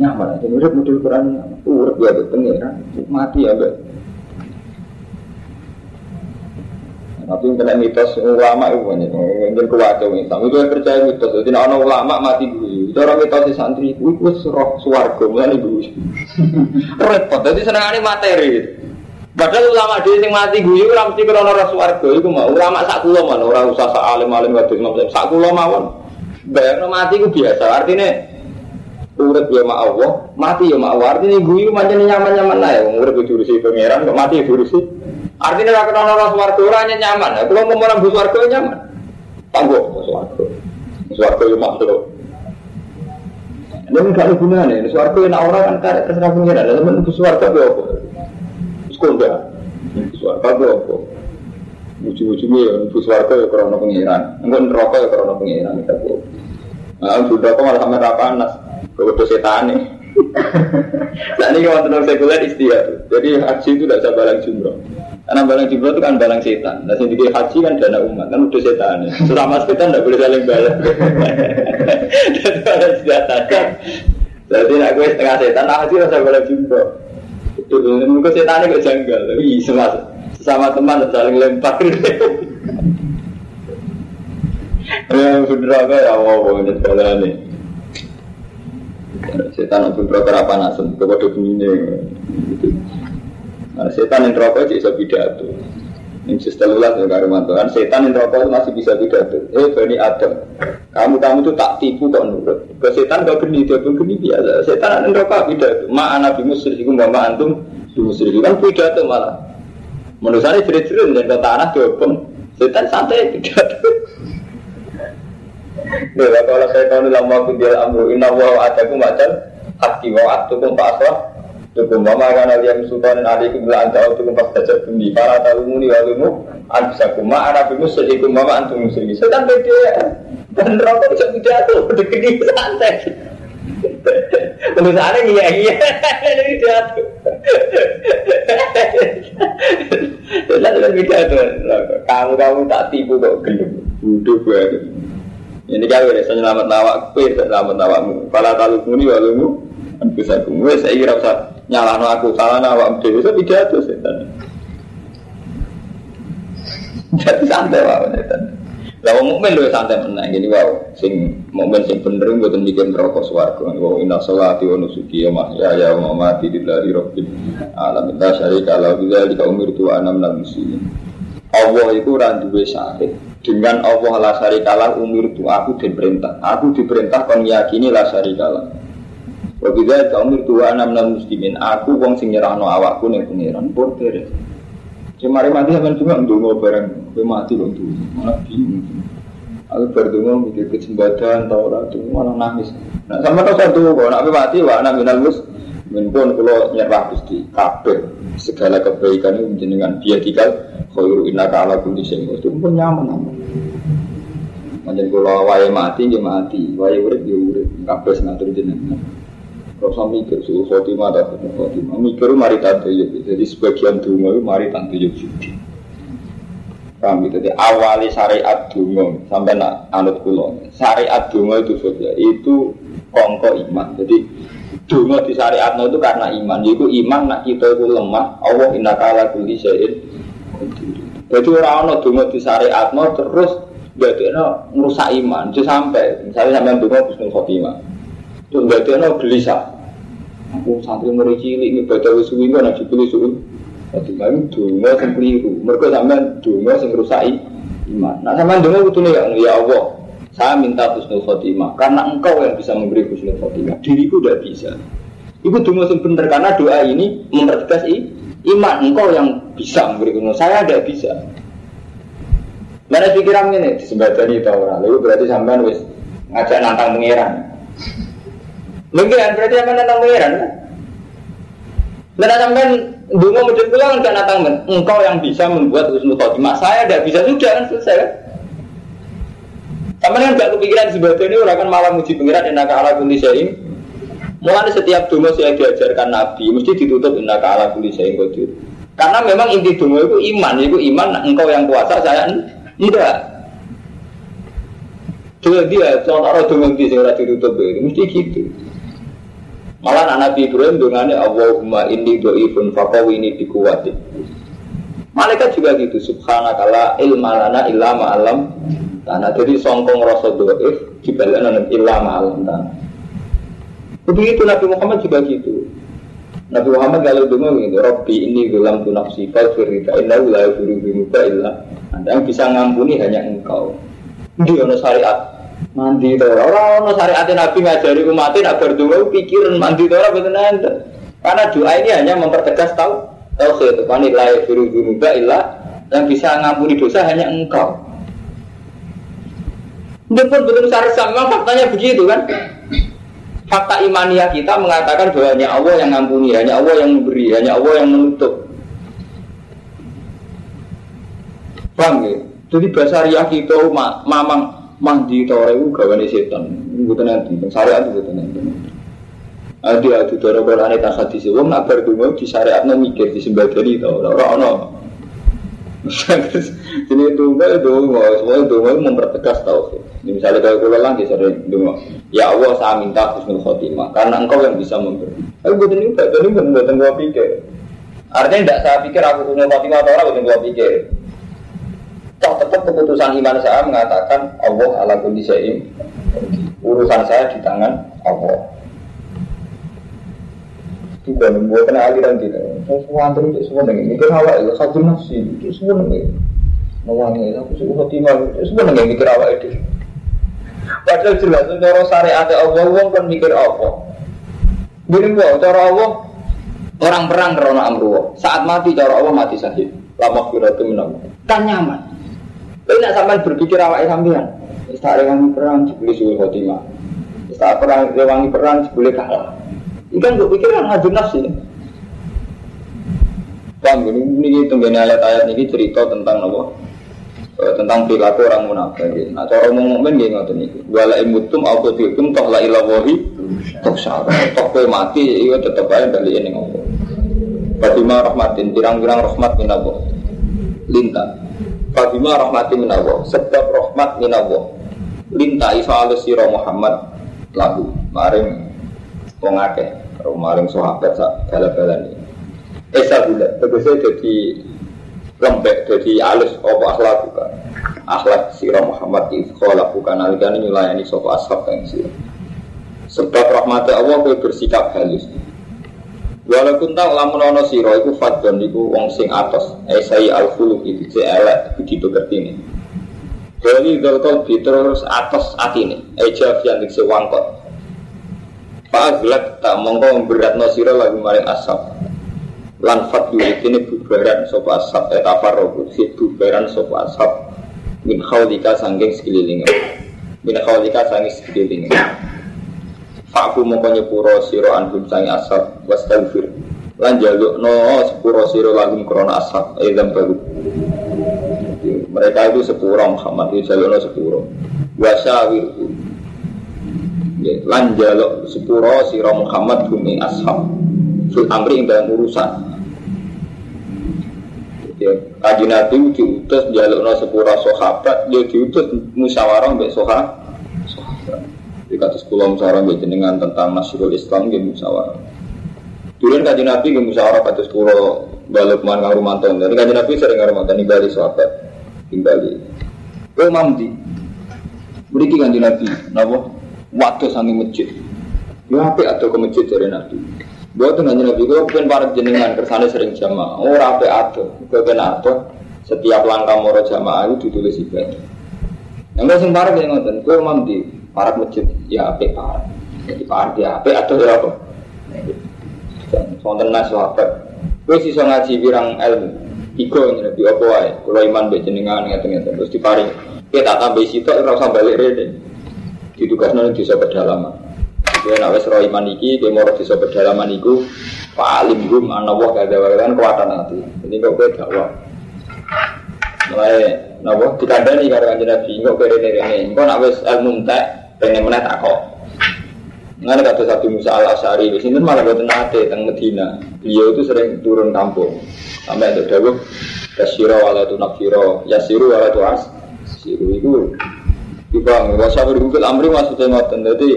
B: nyaman aja urip model Quran urip ya pengiran. Mati ya mbak. Tapi yang kena mitos ulama itu banyak. Yang kuat itu itu yang percaya mitos. Jadi ada ulama mati dulu. Itu orang mitos di santri. Itu itu roh suarga mulai dulu. [LAUGHS] Repot. Jadi senang materi Padahal ulama dia yang mati guyu ora mesti krana ora swarga iku mau ulama sak kula mana ora usah sak alim-alim wadon Imam sak kula mawon. Bayangno mati ku biasa artinya urip ya mak Allah, mati ya mak Allah. Artinya guyu macam nyaman-nyaman lah ya urip diurusi pangeran kok mati diurusi. Artinya ora krana ora swarga ora nyaman. Kalau mau orang swarga nyaman. Tangguh swarga. Swarga ya makhluk. Ini enggak ada gunanya, swarga yang orang kan karek terserah pengiran, dan teman swarga ya? Skoda. Suarga itu apa? Ujung-ujungnya ya, ibu suarga ya karena pengiran. Enggak neraka ya karena pengiran. Nah, sudah kok malah sama panas. Kebetulan setan nih. [LAUGHS] Nah ini kalau tenang sekuler istiadat. Jadi haji itu tidak bisa balang jumroh. Karena balang jumroh itu kan balang setan. Nah sendiri haji kan dana umat kan udah setan. Selama setan tidak boleh saling balang. [LAUGHS] Jadi ada senjata kan. Jadi nak gue setengah setan, nah haji rasa balang jumroh. Mungkin setan gak janggal, tapi sama sama teman saling lempar. Ya bener apa ya Allah ini sekolah ini. Setan pun rokok apa nasem, kepada bunyinya. Nah, setan yang rokok bisa pidato. Ini setelah ya karumanto kan setan yang rokok masih bisa pidato. Eh bani Adam, kamu kamu tuh tak tipu kok nurut. Ke setan kau geni dia pun geni biasa. Setan yang rokok pidato. Ma anak bimus musyrikum mama antum bimusrikum kan pidato malah. Menurut saya cerit-cerit dan kata anak diopong. Setan santai pidato. [LAUGHS] Bila kalau saya tahu dalam waktu dia amru inna wa adaku macam
A: pasti wa fa aslah Tukum mama kana liyam sultanin alaikum la anta utukum pas tajab bumi. Para talumuni wa lumu anfusakum ma ana bimus sedikum mama antum muslimin setan beda. Dan rokok bisa pidato begini santai tulisannya iya iya. Jadi pidato Jelas kan pidato kamu kamu tak tipu kok gelem. Duduk gue ini kau ya selamat nawak kue selamat nawakmu. Para talumuni wa lumu anfusakum wes saya kira usah nyalano aku. Salah nawak dewi itu pidato setan. Jadi santai wae setan. Lah wong mukmin lho santai menang. Gini wow sing mukmin sing bener mboten mikir neraka swarga. Wa inna sholati wa nusuki wa mahyaya wa mamati lillahi rabbil alamin. La syarika lahu bidzalika umirtu ana minal muslimin. Allah itu ora duwe dengan Allah la syarika lahu umirtu. Aku diperintah. Aku diperintah kon yakini la syarika Wa bidzalika umirtu ana minal muslimin aku wong sing awakku ning pengiran pun beres Cemari mati sampai cuma ndonga bareng, kowe mati kok malah bingung. Aku berdungo mikir kesempatan tau ora tuh malah nangis. Nah sama tau satu kok nak mati wa anak minal mus min pun kalau nyerah Gusti kabeh segala kebaikan itu jenengan dia tinggal khairu innaka ala kulli syai'in itu pun nyaman aman. Kula wae mati nggih mati, wae urip ya urip, kabeh ngatur jenengan. Rasa mikir suhu khotimah atau suhu khotimah Mikir mari tante yuk. Jadi sebagian dungo itu mari tante yuk. Judi Kami jadi awali syariat dungo Sampai nak anut kulo Syariat dungo itu saja Itu kongko iman. Jadi dungo di syariat itu karena iman. Jadi iman nak kita itu lemah Allah inna kala syai'in Jadi orang-orang dungo di syariat terus Jadi ngerusak iman. Jadi sampai Misalnya sampai dungo Bismillah khotimah Terus ada gelisah. Aku santri mulai cilik ini baca wisuwi kan aja pilih suwi. Jadi kami dungo yang keliru. Mereka sampai dungo yang rusai iman. Nah sama dungo itu nih ya Allah. Saya minta husnul khotimah karena engkau yang bisa memberi husnul khotimah. Diriku tidak bisa. Ibu dungo benar karena doa ini mempertegas iman engkau yang bisa memberi husnul. Saya tidak bisa. Mana pikiran ini disembadani tahu orang. Lalu berarti sampai wis ngajak nantang pengiran. Mungkin berarti akan datang pangeran kan? Dan sampai dungo mujud pulang kan datang engkau yang bisa membuat husnul khotimah. Saya tidak bisa sudah kan selesai kan? Sama kan gak kepikiran sebetulnya ini orang kan malah muji pengiran enak ala kulli syai'in. Mulai setiap dungo saya diajarkan Nabi mesti ditutup enak ala kulli syai'in qadir. Karena memang inti dungo itu iman, itu iman engkau yang kuasa saya tidak. Coba dia, contoh dungo di sini ditutup itu mesti gitu. Malah anak Nabi Ibrahim dengan Allahumma inni do'ifun fakawi ini dikuwati. Malaikat juga gitu, subhanakala ilmalana illa ma'alam tanah. Jadi songkong rasa do'if dibalikan illa ma'alam tanah. Begitu Nabi Muhammad juga gitu. Nabi Muhammad kalau dengar gitu, Robbi ini bilang tu nafsi faghfir rida inna la dzunuba illa Anda yang bisa ngampuni hanya engkau. Dia ono syariat mandi to ora ono syariat Nabi ngajari umat nak berdua pikiran mandi to ora betul enten karena doa ini hanya mempertegas tahu tauhid. Wani la yafiru dzunuba illa yang bisa ngampuni dosa hanya engkau. Dia pun belum syariat sama faktanya begitu kan? Fakta imaniah kita mengatakan bahwa hanya Allah yang ngampuni hanya Allah yang memberi hanya Allah yang menutup. Paham ya? Jadi bahasa riah kita mamang mandi tore itu gawane setan. Mboten nanti, syariat itu nanti. Adi adu doro korane tak hadis wong nak bar donga di syariatno mikir di sembadani to ora ono. [LAUGHS] Ini donga donga, semua donga mempertegas tauhid. Ini misalnya kalau kula lagi sering donga, ya Allah saya minta husnul khotimah karena engkau yang bisa memberi. Aku buat ini buat ini bukan buat pikir. Artinya tidak saya pikir aku husnul khotimah atau orang buat pikir. Toh tetap keputusan iman saya mengatakan Allah ala kulli syai'in. Urusan saya di tangan Allah. Juga membuat kena aliran kita. Semua antar itu semua dengan mikir awak itu satu nafsi itu semua dengan mewangi aku suka khotimah itu semua dengan mikir awak itu. Padahal jelas cara syariat Allah wong kan mikir apa. Gini gua cara Allah orang perang karena amruwa. Saat mati cara Allah mati sahih. Lama kira itu Kan nyaman. Tapi nak sampai berpikir awak sampean, tak rewangi perang jebule suul khotimah. Tak perang rewangi perang jebule kalah.
B: Ikan gue pikir kan nafsi. Paham ini, tunggu ayat-ayat ini cerita tentang apa? Eh, tentang perilaku orang munafik. Nah, cara ngomong mukmin nggih ngoten niku. Wala imutum au kutilkum toh la ilahi toh. Toh kowe mati itu tetep ae bali ning Allah. Fatimah rahmatin pirang-pirang rahmat min. Lintah. Fatimah rahmatin min Allah. Sebab rahmat min Allah. Lintah iso alus sira Muhammad lagu maring wong akeh, maring sak bala-balane. Esa gula, tegese jadi lembek, jadi alus apa akhlak bukan. Akhlak sirah Muhammad di sekolah bukan alikane nyulayani sopo ashab yang sirah. Sebab rahmatnya Allah kue bersikap halus. Walaupun tak lamun ono siro iku fadon iku wong sing atos. Esai al fuluk itu si elek begitu kertini. Jadi dolkol terus atos atine. Eja yang diksi wangkot. Pak Aglak tak mongko berat no siro lagi maring asap lan fat ini bubaran sopa asap etafar robu si bubaran sopa asap min khawlika sangking sekeliling min khawlika sangking sekeliling Fakku mongko nyepuro siro anhum sangi asap was tawfir lan jaluk no sepuro siro lagum krona asap edam baru mereka itu sepuro Muhammad itu jaluk no sepuro wasawir lan jaluk sepuro siro Muhammad bumi ashab fil amri dalam urusan. Ya kaji nabi diutus jaluk no sepura sahabat dia diutus musyawarah mbak soha di kata sekolah musyawarah mbak jenengan tentang nasrul islam dia musyawarah dulu kaji nabi dia musyawarah kata sekolah balik man kang rumanton jadi kaji nabi sering ngarumanton di bali sahabat di bali oh mamdi. Beri kaji nabi nabo waktu sangi masjid. Ya apa atau ke masjid dari nabi. Buat tuh nanya nabi, gue pengen para jenengan kersane sering jamaah. Oh rapi atau, gue pengen atau setiap langkah moro jamaah itu ditulis ibadah. Yang gue sing parah kayak ngoten, gue mau di para masjid ya ape parah. Jadi parah dia ape atau ya apa? Sonten nas sahabat. Sih so ngaji birang ilmu. Iko nih nabi apa wae. Kalau iman be jenengan ngeten-ngeten terus diparing. Kita tambah situ, rasa balik rede. Ditugasnya di pedalaman. Dia nak wes roh iman iki, dia mau di pedalaman iku, paling gum anak wah gak ada kan kuatan nanti. Ini kok gue dakwah. Mulai nabo dikandani karo kanjeng Nabi, kok kere rene. Engko nak wes ilmu entek, pengen meneh tak kok. Nggak kata satu Musa al Asari, di sini malah buat nate tentang Medina. Beliau itu sering turun kampung, sampai ada dawuh Yasiro wala tu nafiro, yasiru wala tu as. Siru itu, tiba nggak usah berhubung amri maksudnya ngoten. Jadi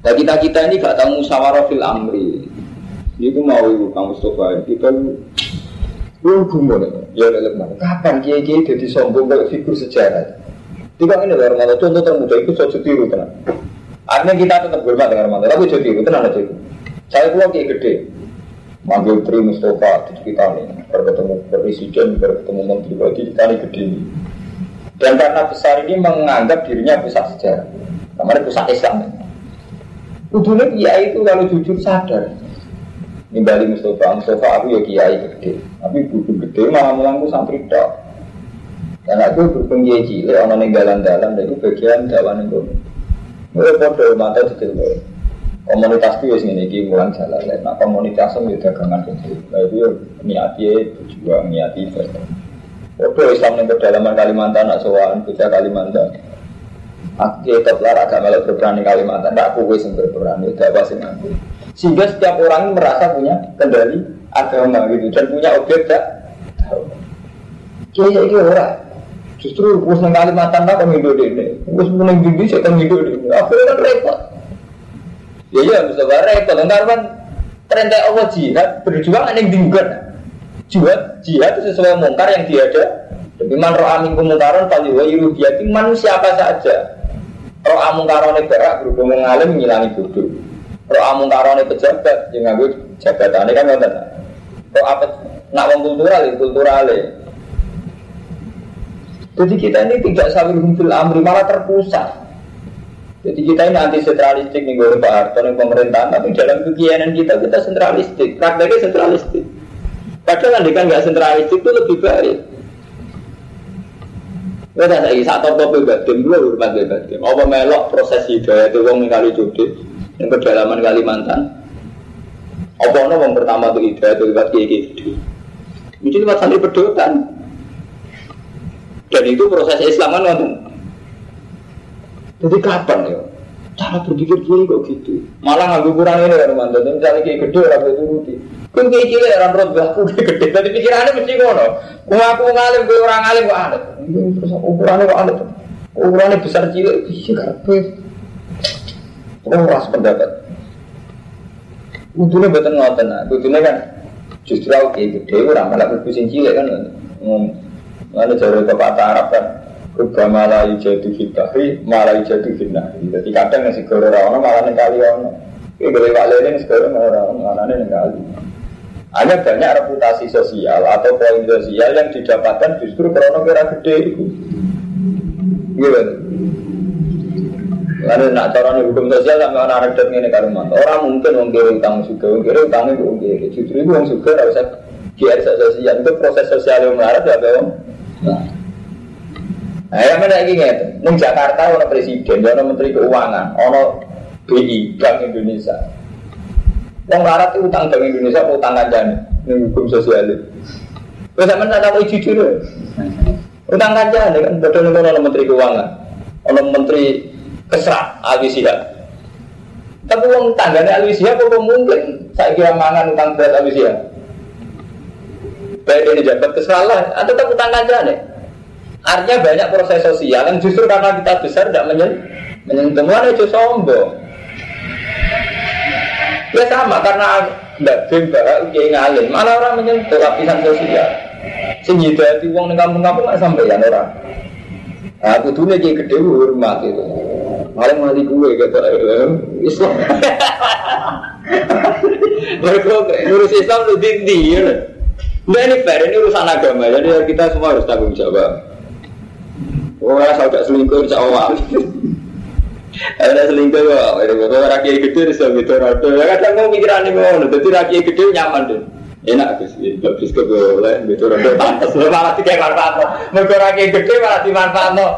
B: Nah kita kita ini gak tahu musyawarah fil amri. Ini mau ibu kamu Mustafa kita lu gumun ya dalam? Kapan kiai kiai jadi sombong kayak figur sejarah? Tiga ini dari mana? Contoh termuda itu saya tiru tenang. Artinya kita tetap berbuat dengan mana? Tapi jadi tiru tenang aja itu. Saya keluar kiai gede, manggil Tri Mustafa di kita nih, berketemu presiden, berketemu menteri, berarti kita nih gede. Dan karena besar ini menganggap dirinya pusat sejarah, namanya pusat Islam. Kudunya kiai itu kalau jujur sadar. Nimbali Mustafa, Mustafa aku ya kiai gede. Tapi buku gede malah mulangku santri dok. Dan aku berhubung kiai cilik, orang ninggalan dalam, dan itu bagian dalam itu. Mulai pada mata itu komunitas itu ya ini mulang jalan lain. Nah komunitas itu ya dagangan itu. Nah itu niatnya niati ibadah. Waduh Islam yang pedalaman Kalimantan, nak sowan, bocah Kalimantan. Aku tetap lara agak malah berperang di Kalimantan, tidak aku yang berperang, tidak apa sih aku. Sehingga setiap orang merasa punya kendali agama gitu dan punya objek tak Kiai ini orang justru bos nang Kalimantan tak hidup ini, bos menang gini kami hidup ini. Aku kan repot. Ya ya bisa repot, entar kan tren Allah jihad berjuang aneh bingung Jihad, jihad itu sesuai mungkar yang tiada. Tapi man ro'a minkum mungkaran fali wa yurubiyati man siapa saja Roh amung karone berak berhubung mengalim ngilangi bodoh. Roh amung karone pejabat yang nganggo jabatan kan ngoten. Roh apa nak wong kultural kultural Jadi kita ini tidak saling fil amri malah terpusat. Jadi kita ini anti sentralistik nih gue Pak Harto nih pemerintahan, tapi dalam kegiatan kita kita sentralistik, prakteknya sentralistik. Padahal kan nggak sentralistik itu lebih baik. Kita lagi saat top top batin dulu hormat batin. Apa melok proses hidayah itu wong kali judi. yang pedalaman Kalimantan. Apa ono yang pertama tuh ide itu lewat kiai gitu. Itu lewat pedotan. Dan itu proses Islam kan nonton. Jadi kapan ya? Cara berpikir kiai kok gitu. Malah nggak kurang ini kan mantan. Misalnya kiai gede orang itu turuti. Kan kiai cilik orang roh aku gede. Tapi pikirannya mesti ngono. Kau aku ngalim, gue orang ngalim kok aneh. Terus ukurannya kok aneh. Ukurannya besar cilik, bisa kabeh. Oh, ras pendapat. Untungnya betul ngoten, nah. Untungnya kan justru aku kayak gede, orang malah berpusing cilik kan. Ngomong, jauh ke kata Arab kan. Kubah malah ijadu fitahri, malah ijadu fitnahri. Jadi kadang yang segera orang malah nengkali orang. Ini boleh pak leleng segera orang, malah nengkali. Hanya banyak reputasi sosial atau poin sosial yang didapatkan justru karena kira gede itu. Gitu. Lalu nak cara hukum sosial sama orang ada ini kalimat. Orang mungkin mengkiri utang juga, mengkiri utangnya gue mengkiri. Justru itu yang juga harus GR sosial itu proses sosial yang melarat ya bang. Nah, yang mana lagi ngerti? Neng Jakarta ada presiden, ada menteri keuangan, ada BI Bank Indonesia. Yang melarat itu utang Bank Indonesia, utang kanjani, neng hukum sosial itu. Terus sama tak tahu jujur. Utang kanjani kan, betul betul menteri keuangan, ada menteri kesrak Alwisiyah. Tapi uang tangganya Alwisiyah apa mungkin saya kira mangan utang berat Alwisiyah. Baik ini jabat kesalahan, atau tetap utang nih. Artinya banyak proses sosial yang justru karena kita besar tidak menyentuh, menyentuh itu sombong. Ya sama karena tidak bimba kayak ngalim, malah orang menyentuh lapisan sosial. Senyida di uang di kampung-kampung nggak sampai ya orang. Aku tuh kayak gede hormat itu. Malah mati gue kata Islam. Mereka ngurus Islam lu ya. Nah ini fair, ini urusan agama, jadi kita semua harus tanggung jawab. Orang asal gak selingkuh, insya Allah. [LAUGHS] Ada selingkuh kok, kalau rakyat gede bisa gitu rada. Kadang mau pikiran ini mau, jadi rakyat gede nyaman deh. Enak guys, bagus ke boleh, gitu rada pantas. Malah tiga manfaat, mereka rakyat gede malah dimanfaat no.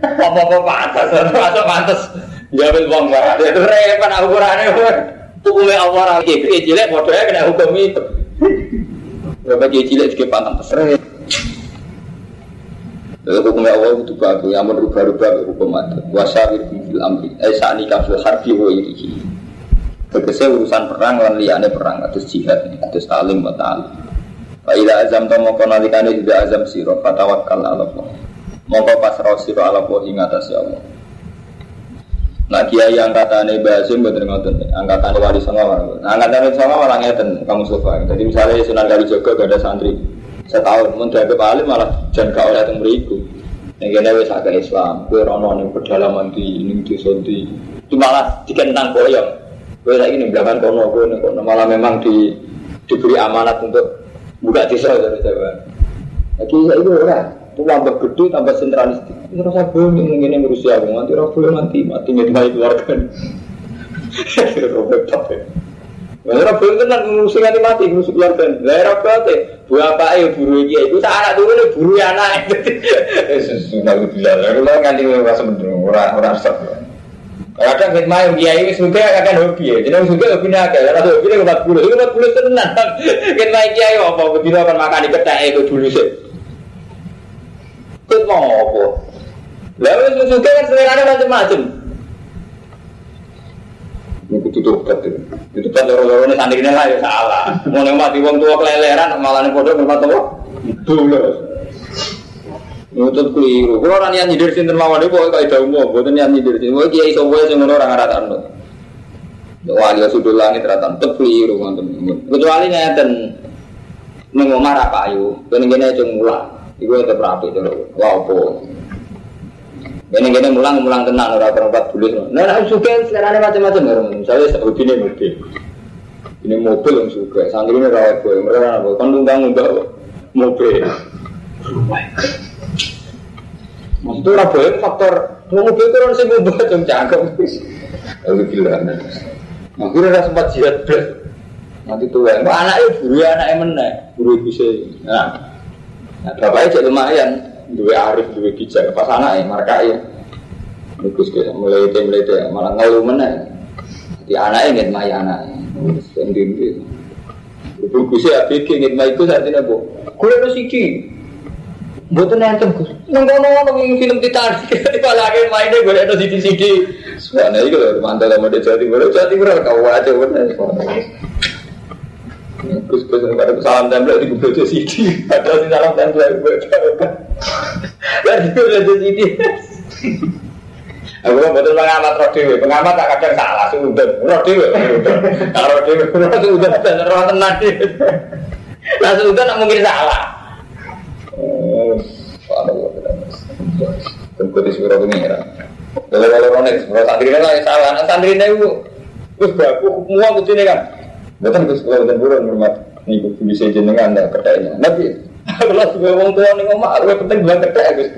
B: Apa-apa pantas, masuk [LAUGHS] pantas. Jawab uang banget, itu repot ukurannya. Hukumnya Allah rakyat gede, jelek, bodohnya kena hukum itu. [LAUGHS] Berapa kiai cilik juga pantang peseret. Lalu hukumnya Allah itu bagus, yang merubah-rubah hukum adat. Wasawir fil amri, eh sani kafil harbi wa irihi. Tegese urusan perang lan liyane perang atus jihad, atus talim wa ta'alim. Fa azam to moko nalikane juga azam sira fatawakkal ala Allah. Moko pasrah sira ala Allah atas Allah. Nah kiai angkatane Basim bener ngoten, angkatane wali songo. Nah angkatane songo malah ngeten kamu sofa. Jadi misalnya Sunan Kalijaga gak ada santri setahun mun dianggap alim malah jan gak oleh teng mriku. Ning kene wis agak Islam, kowe rono ning pedalaman di desa di itu malah dikentang boyong. Kowe lagi ning belakang kono kowe ning kono malah memang di diberi amanat untuk buka desa dari Jawa. Lagi saya itu ora, itu tambah gede tambah sentralistik. Ini rasa boleh ini ngurusi aku nanti rasa boleh mati mati ngedmai keluarga. Robek capek. Ora boleh tenan ngurusi nganti mati ngurusi keluarga. Daerah berarti bapak ayo buru iki iku tak anak turune buru anak. Sudah bilang, kalau nganti rasa bener ora ora stop. Kadang khidmah yang kiai wis suka akan hobi ya. Jadi suka hobi naga. Karena hobi ini empat puluh, itu empat puluh tenan. [LAUGHS] Khidmah kiai apa? Begitu akan makan di peta itu dulu sih. Ikut mau apa? Lalu suka kan selera macam-macam. Ini kudu tobat itu. Itu tobat loro-loro ini sandingnya lah ya salah. Mau yang mati uang tua keleleran malah nih bodoh berapa tua? Dulu. Nutut keliru. Kalau orang yang nyindir sinten mawon itu pokoknya kayak umum. Bukan yang nyindir sinten. Pokoknya kiai sobo yang orang rata anu. Wali sudah langit rata tetap keliru Kecuali ngeten nengomar apa ayu. Kene-kene cung mulang. Iku tetap rapi terus. Lapo. Gini-gini mulang mulang tenang orang perempat bulis. Nah, nah suka sekarang macam-macam ya. Misalnya hobi ini mobil. Ini mobil yang suka. Santri ini rawat gue. Mereka apa? Kan tunggang mbak mobil. Maksudnya orang boleh faktor mobil itu orang sih mobil yang cakep. Lalu gila. Akhirnya ada sempat jihad. Nanti tuh yang anaknya buru anaknya mana? Buru bisa. Nah, nah bapaknya jadi lumayan dua arif dua kijak pas anak ya marka ya bagus ke mulai itu mulai itu malah ngeluh mana
A: Di anak ingin maya anak. Sendiri. Ibu Gus ya bikin ingin maya itu saat ini bu. Harus iki. Buat nonton Gus. Nang ngono ngono film ditarik. [LAUGHS] Di palagi mainnya gue ada sidi sidi. Soalnya itu loh mantel sama dia jadi gue jadi gue kau aja bener. Gus Gus pada salam tempel di gue sidi. Ada di salam tempel gue. Lagi gue jadi sidi. Aku kan betul pengamat roh dewe, pengamat tak kadang salah, sudah roh dewe, roh dewe, roh sudah dan roh tenang dewe. Nah sudah nak mungkin salah. Tengku di suara pengira. Kalau kalau ronek, kalau santri lah salah, santri ini itu, terus baku semua kucing kan. Betul terus kalau betul buron hormat, nih bisa jenengan ada kerjanya. Nabi, kalau sebagai orang tua nih ngomong, aku penting bilang kerja Gus.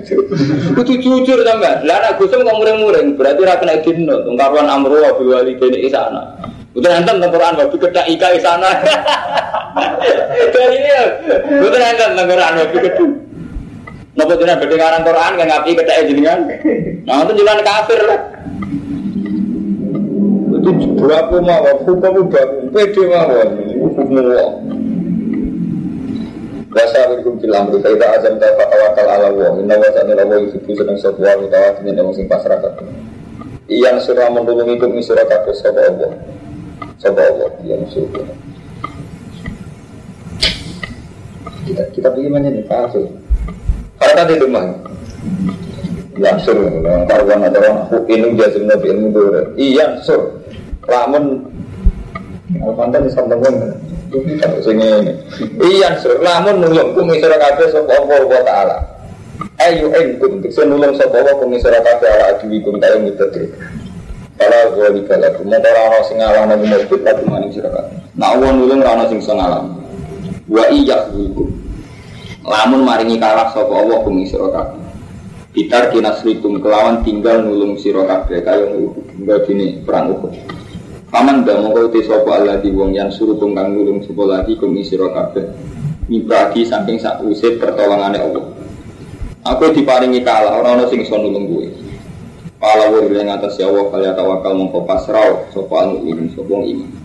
A: Kudu jujur sama. Lah anak Gus kok muring-muring, berarti ra kena dino. Tungkaruan amru wa bil walidaini isana. Udah nanti Quran wa kedak ika isana. Dari ini, udah nanti Quran wa kedak. Napa jenengan bedhe ngaran Quran kan ngapi kedak jenengan. Nah, itu jenengan kafir lah. Itu koma wa hukum baku pede mawon. Hukum Allah. Rasa minkum fil amri fa idza azamta fa tawakkal ala Allah. Inna wa ta'ala wa yuhibbu seneng sapa wa tawakkal ning wong sing pasrah kabeh. Iyan surah menulungi kum surah kabeh sapa Allah. Sapa Allah yang surah. Kita kita bagaimana nih kafir. Kalau tadi rumah Langsung, karuan ada orang ini jazim nabi ilmu dulu. Iya, sur. Lamun, Alfantan bisa temukan. Iya, sur. Lamun nulung kum isra kabeh sapa Allah taala. Ayo entum bisa nulung sapa Allah kum isra kabeh ala aduwikum kaya mutadri. Kalau gue di kalau mau orang orang sing ngalah nabi nabi tapi maning sira kabeh. Nak wong nulung orang sing ngalah. Wa iya hukum. Lamun maringi kalah sapa Allah kum isra kabeh. Bitar kinasritum kelawan tinggal nulung sira kabeh kaya tinggal dini perang Uhud. Paman dah mau kau sopo Allah di wong yang suruh tunggang nulung sopo lagi kum isra kabeh. Mibagi saking sak usir pertolongane Allah. Aku diparingi kalah orang-orang sing iso nulung. Pala wa ing atas ya Allah kaya tawakal mongko pasrah sapa al mukmin sapa iman.